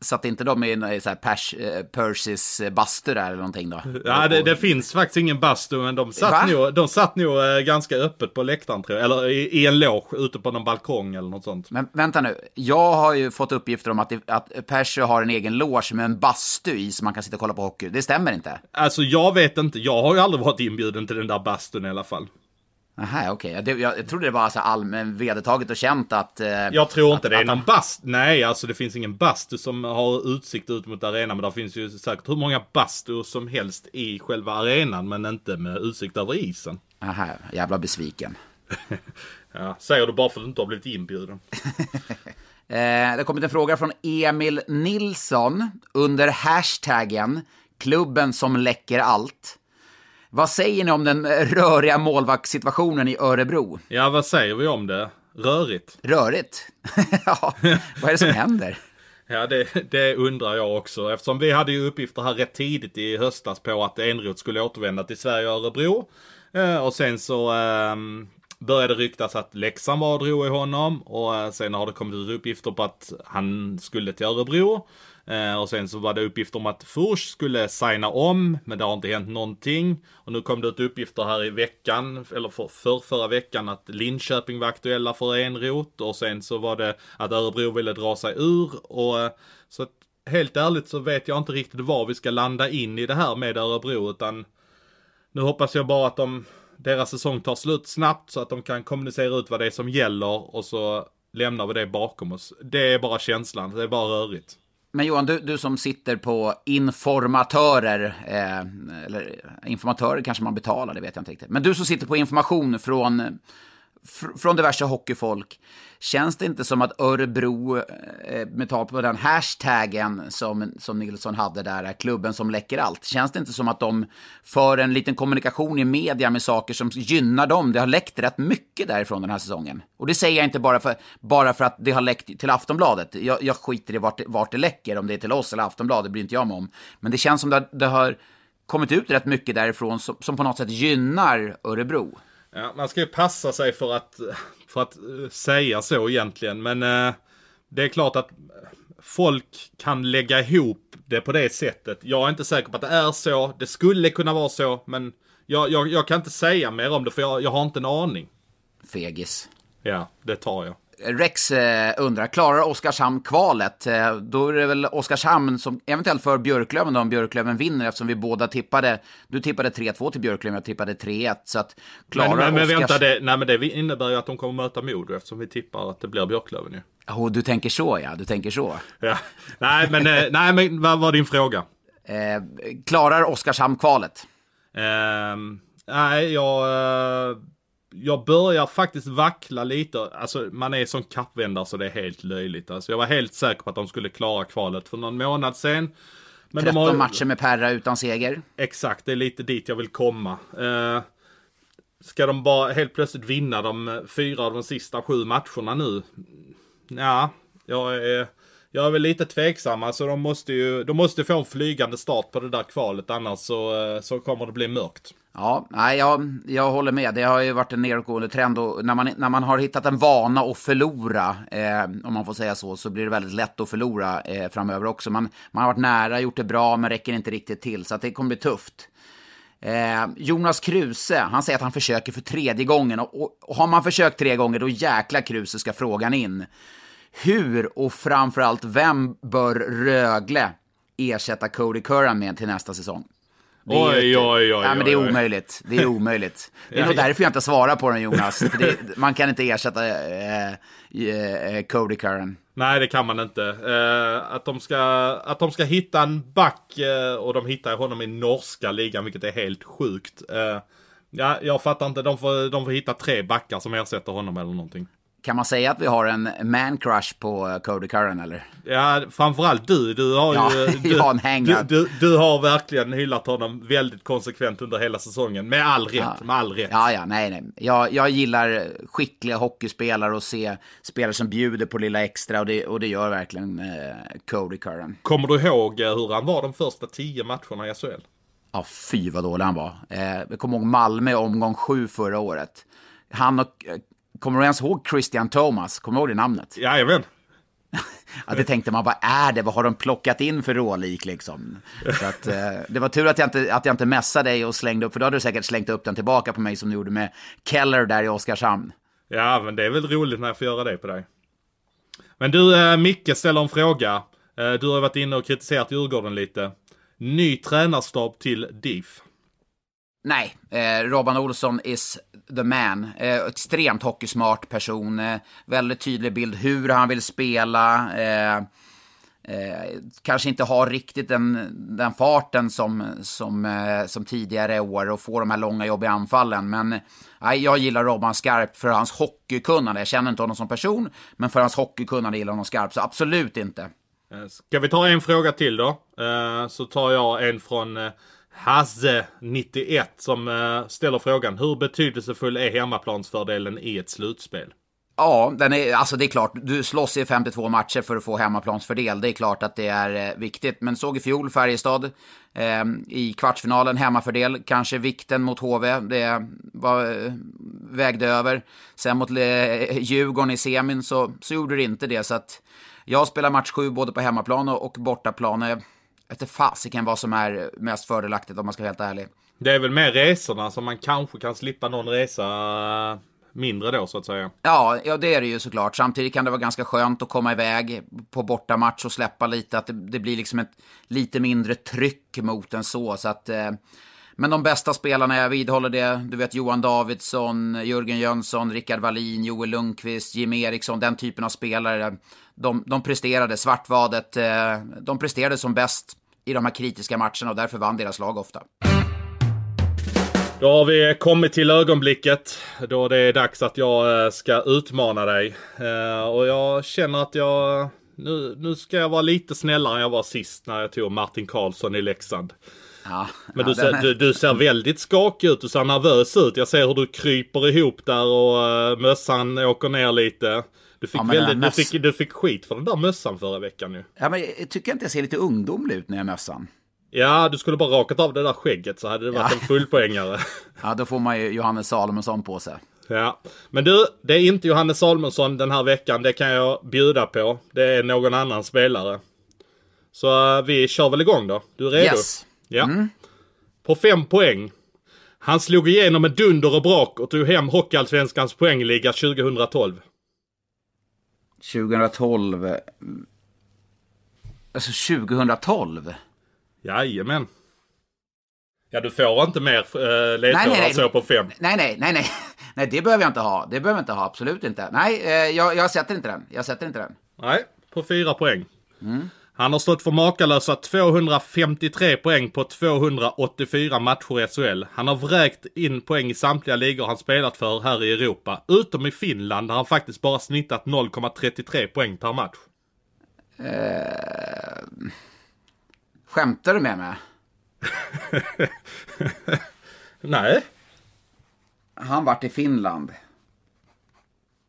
Så att inte de är i så här Pers, eh, Percys bastu där eller någonting då? Ja, det, det finns faktiskt ingen bastu, men de satt, nog, de satt nog eh, ganska öppet på läktaren tror jag. Eller i, i en loge ute på någon balkong eller något sånt. Men vänta nu, jag har ju fått uppgifter om att, att Persy har en egen loge med en bastu i så man kan sitta och kolla på hockey. Det stämmer inte? Alltså jag vet inte, jag har ju aldrig varit inbjuden till den där bastun i alla fall. Aha, okej. Okay. Jag, jag trodde det var så allmän vedertaget och känt att... Eh, jag tror inte att, det är någon bast. Nej, alltså det finns ingen bastu som har utsikt ut mot arenan. Men det finns ju säkert hur många bastu som helst i själva arenan. Men inte med utsikt över isen. Aha, jävla besviken. (laughs) ja, säger du bara för att du inte har blivit inbjuden. (laughs) eh, det har kommit en fråga från Emil Nilsson under hashtaggen klubben som läcker allt. Vad säger ni om den röriga målvaktssituationen i Örebro? Ja, vad säger vi om det? Rörigt? Rörigt? (laughs) ja, vad är det som händer? Ja, det, det, undrar jag också. Eftersom vi hade ju uppgifter här rätt tidigt i höstas på att Enroth skulle återvända till Sverige och Örebro. Eh, och sen så eh, började ryktas att Leksand var och drog i honom. Och eh, sen har det kommit ut uppgifter på att han skulle till Örebro. Eh, och sen så var det uppgifter om att Furs skulle signa om, men det har inte hänt någonting. Och nu kom det ut uppgifter här i veckan, eller för, för förra veckan, att Linköping var aktuella för Enrot. Och sen så var det att Örebro ville dra sig ur. Och eh, så att, helt ärligt så vet jag inte riktigt var vi ska landa in i det här med Örebro, utan nu hoppas jag bara att de, deras säsong tar slut snabbt så att de kan kommunicera ut vad det är som gäller och så lämnar vi det bakom oss. Det är bara känslan, det är bara rörigt. Men Johan, du, du som sitter på informatörer, eh, eller informatörer kanske man betalar, det vet jag inte riktigt. Men du som sitter på information från från diverse hockeyfolk. Känns det inte som att Örebro, eh, med tal på den hashtaggen som, som Nilsson hade där, klubben som läcker allt. Känns det inte som att de för en liten kommunikation i media med saker som gynnar dem? Det har läckt rätt mycket därifrån den här säsongen. Och det säger jag inte bara för, bara för att det har läckt till Aftonbladet. Jag, jag skiter i vart, vart det läcker, om det är till oss eller Aftonbladet bryr inte jag mig om. Men det känns som att det, det har kommit ut rätt mycket därifrån som, som på något sätt gynnar Örebro. Ja, man ska ju passa sig för att, för att uh, säga så egentligen. Men uh, det är klart att folk kan lägga ihop det på det sättet. Jag är inte säker på att det är så. Det skulle kunna vara så, men jag, jag, jag kan inte säga mer om det för jag, jag har inte en aning. Fegis. Ja, det tar jag. Rex eh, undrar, klarar Oskarshamn kvalet? Eh, då är det väl Oskarshamn som eventuellt för Björklöven då, om Björklöven vinner eftersom vi båda tippade, du tippade 3-2 till Björklöven, jag tippade 3-1. Så att klarar men, men, men Oskars... vänta, det, nej, men det innebär ju att de kommer möta Modo eftersom vi tippar att det blir Björklöven ju. Oh, du tänker så ja, du tänker så. Ja. Nej, men, eh, (laughs) nej, men vad var din fråga? Eh, klarar Oskarshamn kvalet? Ehm, nej, jag eh, jag börjar faktiskt vackla lite. Alltså man är som kappvändare så det är helt löjligt. Alltså jag var helt säker på att de skulle klara kvalet för någon månad sen. Men 13 de har... matcher med Perra utan seger. Exakt, det är lite dit jag vill komma. Uh, ska de bara helt plötsligt vinna de fyra av de sista sju matcherna nu? Ja, jag är, jag är väl lite tveksam. Alltså de måste ju de måste få en flygande start på det där kvalet annars så, eh, så kommer det bli mörkt. Ja, nej, jag, jag håller med. Det har ju varit en nedåtgående trend och när man, när man har hittat en vana att förlora, eh, om man får säga så, så blir det väldigt lätt att förlora eh, framöver också. Man, man har varit nära, gjort det bra, men räcker inte riktigt till, så att det kommer bli tufft. Eh, Jonas Kruse, han säger att han försöker för tredje gången och, och, och har man försökt tre gånger, då jäkla Kruse ska frågan in. Hur och framförallt vem bör Rögle ersätta Cody Curran med till nästa säsong? Oj, oj, oj, oj. Ja, men det är omöjligt. Det är omöjligt. (laughs) Det är nog därför jag inte svarar på den, Jonas. Det, man kan inte ersätta eh, eh, Cody Curran. Nej, det kan man inte. Eh, att, de ska, att de ska hitta en back, eh, och de hittar honom i norska ligan, vilket är helt sjukt. Eh, ja, jag fattar inte. De får, de får hitta tre backar som ersätter honom eller någonting. Kan man säga att vi har en man crush på eh, Cody Curran eller? Ja, framförallt du. Du har ja, (laughs) ju... Du, har en hänga. Du, du, du, har verkligen hyllat honom väldigt konsekvent under hela säsongen. Med all rätt. Ja. Med all rätt. Ja, ja, nej, nej. Jag, jag gillar skickliga hockeyspelare och se spelare som bjuder på lilla extra och det, och det gör verkligen eh, Cody Curran. Kommer du ihåg eh, hur han var de första tio matcherna i SHL? Ja, fy vad dålig han var. Eh, jag kommer ihåg Malmö omgång sju förra året. Han och eh, Kommer du ens ihåg Christian Thomas? Kommer du ihåg det namnet? Jajamän. ja, det tänkte man, vad är det? Vad har de plockat in för rålik liksom? Så att, eh, det var tur att jag, inte, att jag inte mässade dig och slängde upp, för då hade du säkert slängt upp den tillbaka på mig som du gjorde med Keller där i Oskarshamn. Ja, men det är väl roligt när jag får göra det på dig. Men du, eh, Micke ställer en fråga. Eh, du har varit inne och kritiserat Djurgården lite. Ny tränarstab till DIF. Nej, eh, Robban Olsson is the man. Eh, extremt hockeysmart person. Eh, väldigt tydlig bild hur han vill spela. Eh, eh, kanske inte har riktigt den, den farten som, som, eh, som tidigare år och får de här långa jobbiga anfallen. Men jag gillar Robban skarpt för hans hockeykunnande. Jag känner inte honom som person, men för hans hockeykunnande gillar jag honom skarpt. Så absolut inte. Eh, ska vi ta en fråga till då? Eh, så tar jag en från eh, Hasse91 som uh, ställer frågan. Hur betydelsefull är hemmaplansfördelen i ett slutspel? Ja, den är, alltså det är klart, du slåss i 52 matcher för att få hemmaplansfördel. Det är klart att det är eh, viktigt. Men såg i fjol Färjestad eh, i kvartsfinalen, hemmafördel. Kanske vikten mot HV, det var, eh, vägde över. Sen mot eh, Djurgården i semin så, så gjorde det inte det. Så att jag spelar match 7 både på hemmaplan och, och bortaplan efter fasiken vad som är mest fördelaktigt om man ska vara helt ärlig. Det är väl mer resorna som man kanske kan slippa någon resa mindre då så att säga. Ja, ja det är det ju såklart. Samtidigt kan det vara ganska skönt att komma iväg på bortamatch och släppa lite. Att det, det blir liksom ett lite mindre tryck mot en så. så att, eh, Men de bästa spelarna, jag vidhåller det, du vet Johan Davidsson, Jörgen Jönsson, Rickard Wallin, Joel Lundqvist, Jim Eriksson, den typen av spelare. De, de presterade, Svartvadet, eh, de presterade som bäst i de här kritiska matcherna och därför vann deras lag ofta. Då har vi kommit till ögonblicket då det är dags att jag eh, ska utmana dig. Eh, och jag känner att jag... Nu, nu ska jag vara lite snällare än jag var sist när jag tog Martin Karlsson i Leksand. Ja, Men ja, du, ser, den är- du, du ser väldigt skakig ut, du ser nervös ut. Jag ser hur du kryper ihop där och uh, mössan åker ner lite. Du fick, Ja, väldigt, du, fick, du fick skit för den där mössan förra veckan ju. Ja, men jag tycker inte jag ser lite ungdomlig ut när jag har mössan. Ja, du skulle bara rakat av det där skägget så hade det varit Ja. en fullpoängare. (laughs) Ja, då får man ju Johannes Salomonsson på sig. Ja, men du, det är inte Johannes Salmonsson den här veckan. Det kan jag bjuda på. Det är någon annan spelare. Så eh, vi kör väl igång då. Du är redo? Yes. Ja. På fem poäng. Han slog igenom med dunder och brak och tog hem Hockeyallsvenskans poängliga 2012. 2012... eh, Alltså 2012? Jajamän. Ja, du får inte mer äh, ledtrådar Nej, nej, nej. så på fem. Nej, nej, nej, nej. Nej, det behöver jag inte ha. Det behöver jag inte ha, absolut inte. Nej, eh, jag, jag sätter inte den. Jag sätter inte den. Nej, på fyra poäng. Han har stått för makalösa 253 poäng på 284 matcher i SHL. Han har vräkt in poäng i samtliga ligor han spelat för här i Europa. Utom i Finland där han faktiskt bara snittat 0,33 poäng per match. Skämtar du med mig? (laughs) Nej. Han vart i Finland.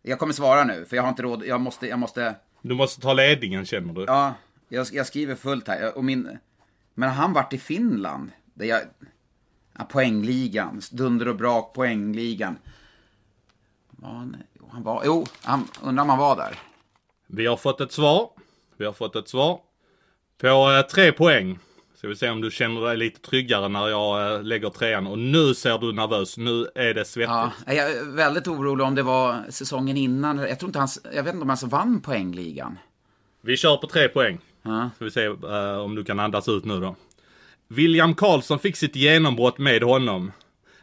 Jag kommer svara nu, för jag har inte råd. Jag måste, jag måste... Du måste ta ledningen känner du. Ja, jag, jag skriver fullt här. Och min, men han vart i Finland. Det jag, ja, poängligan. Dunder och brak, poängligan. Han, han var, jo, han, undrar om han var där. Vi har fått ett svar. Vi har fått ett svar. På eh, tre poäng. Ska vi se om du känner dig lite tryggare när jag eh, lägger trean. Och nu ser du nervös. Nu är det svettigt. Ja, jag är väldigt orolig om det var säsongen innan. Jag tror inte han, jag vet inte om han vann poängligan. Vi kör på tre poäng. Ja. Ska vi se eh, om du kan andas ut nu då. William Karlsson fick sitt genombrott med honom.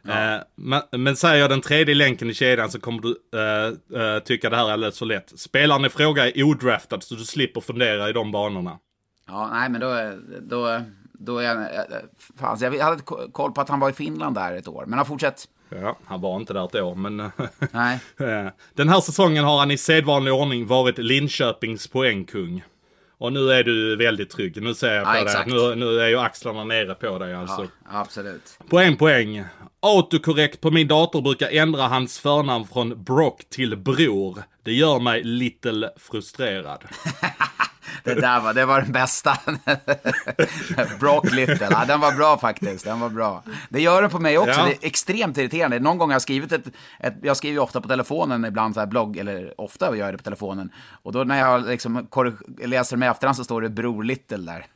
Eh, men, men säger jag den tredje länken i kedjan så kommer du eh, tycka det här är alldeles för lätt. Spelaren i fråga är odraftad så du slipper fundera i de banorna. Ja, nej, men då, då, då är jag... Fan, jag hade koll på att han var i Finland där ett år. Men han fortsätt. Ja, han var inte där ett år men... Nej. (laughs) Den här säsongen har han i sedvanlig ordning varit Linköpings poängkung. Och nu är du väldigt trygg. Nu ser jag på Ja, dig. Nu, nu är ju axlarna nere på dig alltså. Ja, absolut. Poäng, poäng. Autokorrekt på min dator brukar ändra hans förnamn från Brock till Bror. Det gör mig little frustrerad. (laughs) Det där var, det var den bästa. (laughs) Brock Little. Ja, den var bra faktiskt. Den var bra. Det gör det på mig också. Ja. Det är extremt irriterande. Någon gång har jag skrivit ett, ett jag skriver ofta på telefonen ibland så här blogg, eller ofta gör jag det på telefonen. Och då när jag liksom läser i efterhand så står det Bror Little där.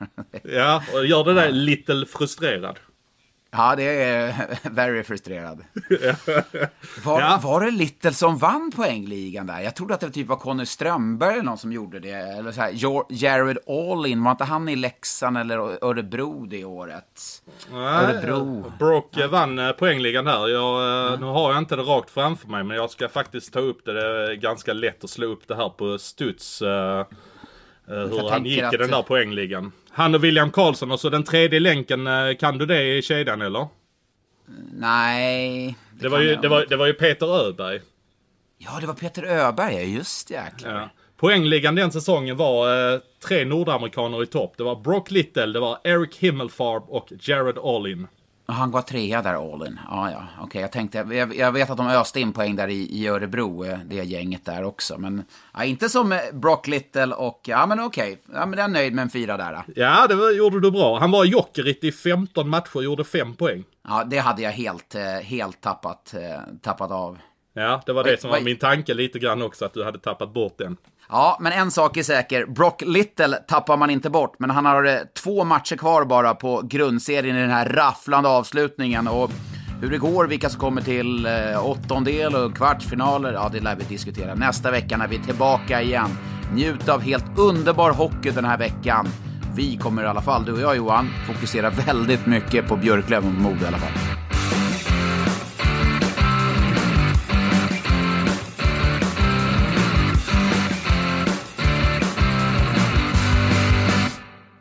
(laughs) Ja, och gör det där little frustrerad. Ja, det är (laughs) very frustrerad. (laughs) Var, Ja. var det Little som vann poängligan där? Jag trodde att det typ var Conny Strömberg eller någon som gjorde det. Eller så här, Jared Allin, var inte han i Leksand eller Örebro det året? Örebro. Brock eh, vann eh, poängligan här. Jag, eh, Nu har jag inte det rakt framför mig men jag ska faktiskt ta upp det. Det är ganska lätt att slå upp det här på studs. eh, hur han gick i att- den där poängligan. Han och William Karlsson och så den tredje länken. eh, Kan du det i kedjan eller? Nej. Det var, kan ju, det, var, det var ju Peter Öberg. Ja, det var Peter Öberg, just jäklar. Ja. Poängligan den säsongen var eh, tre nordamerikaner i topp. Det var Brock Little, det var Eric Himmelfarb och Jared Allin. Han var trea där, Allin. Ja, ja, okej. Jag tänkte, jag, jag vet att de öste in poäng där i, i Örebro, eh, det gänget där också. Men ja, inte som eh, Brock Little och, ja men okej. Ja, men jag är nöjd med en fyra där. Då. Ja, det var, gjorde du bra. Han var Jokerit i 15 matcher och gjorde 5 poäng. Ja, det hade jag helt, eh, helt tappat, tappat av. Ja, det var det som var min tanke lite grann också, att du hade tappat bort den. Ja, men en sak är säker. Brock Little tappar man inte bort, men han har eh, två matcher kvar bara på grundserien i den här rafflande avslutningen. Och hur det går, vilka som kommer till eh, åttondel och kvartsfinaler, ja, det lär vi diskutera nästa vecka när vi är tillbaka igen. Njut av helt underbar hockey den här veckan. vi kommer i alla fall, du och jag Johan, fokusera väldigt mycket på Björklöven och Modo i alla fall.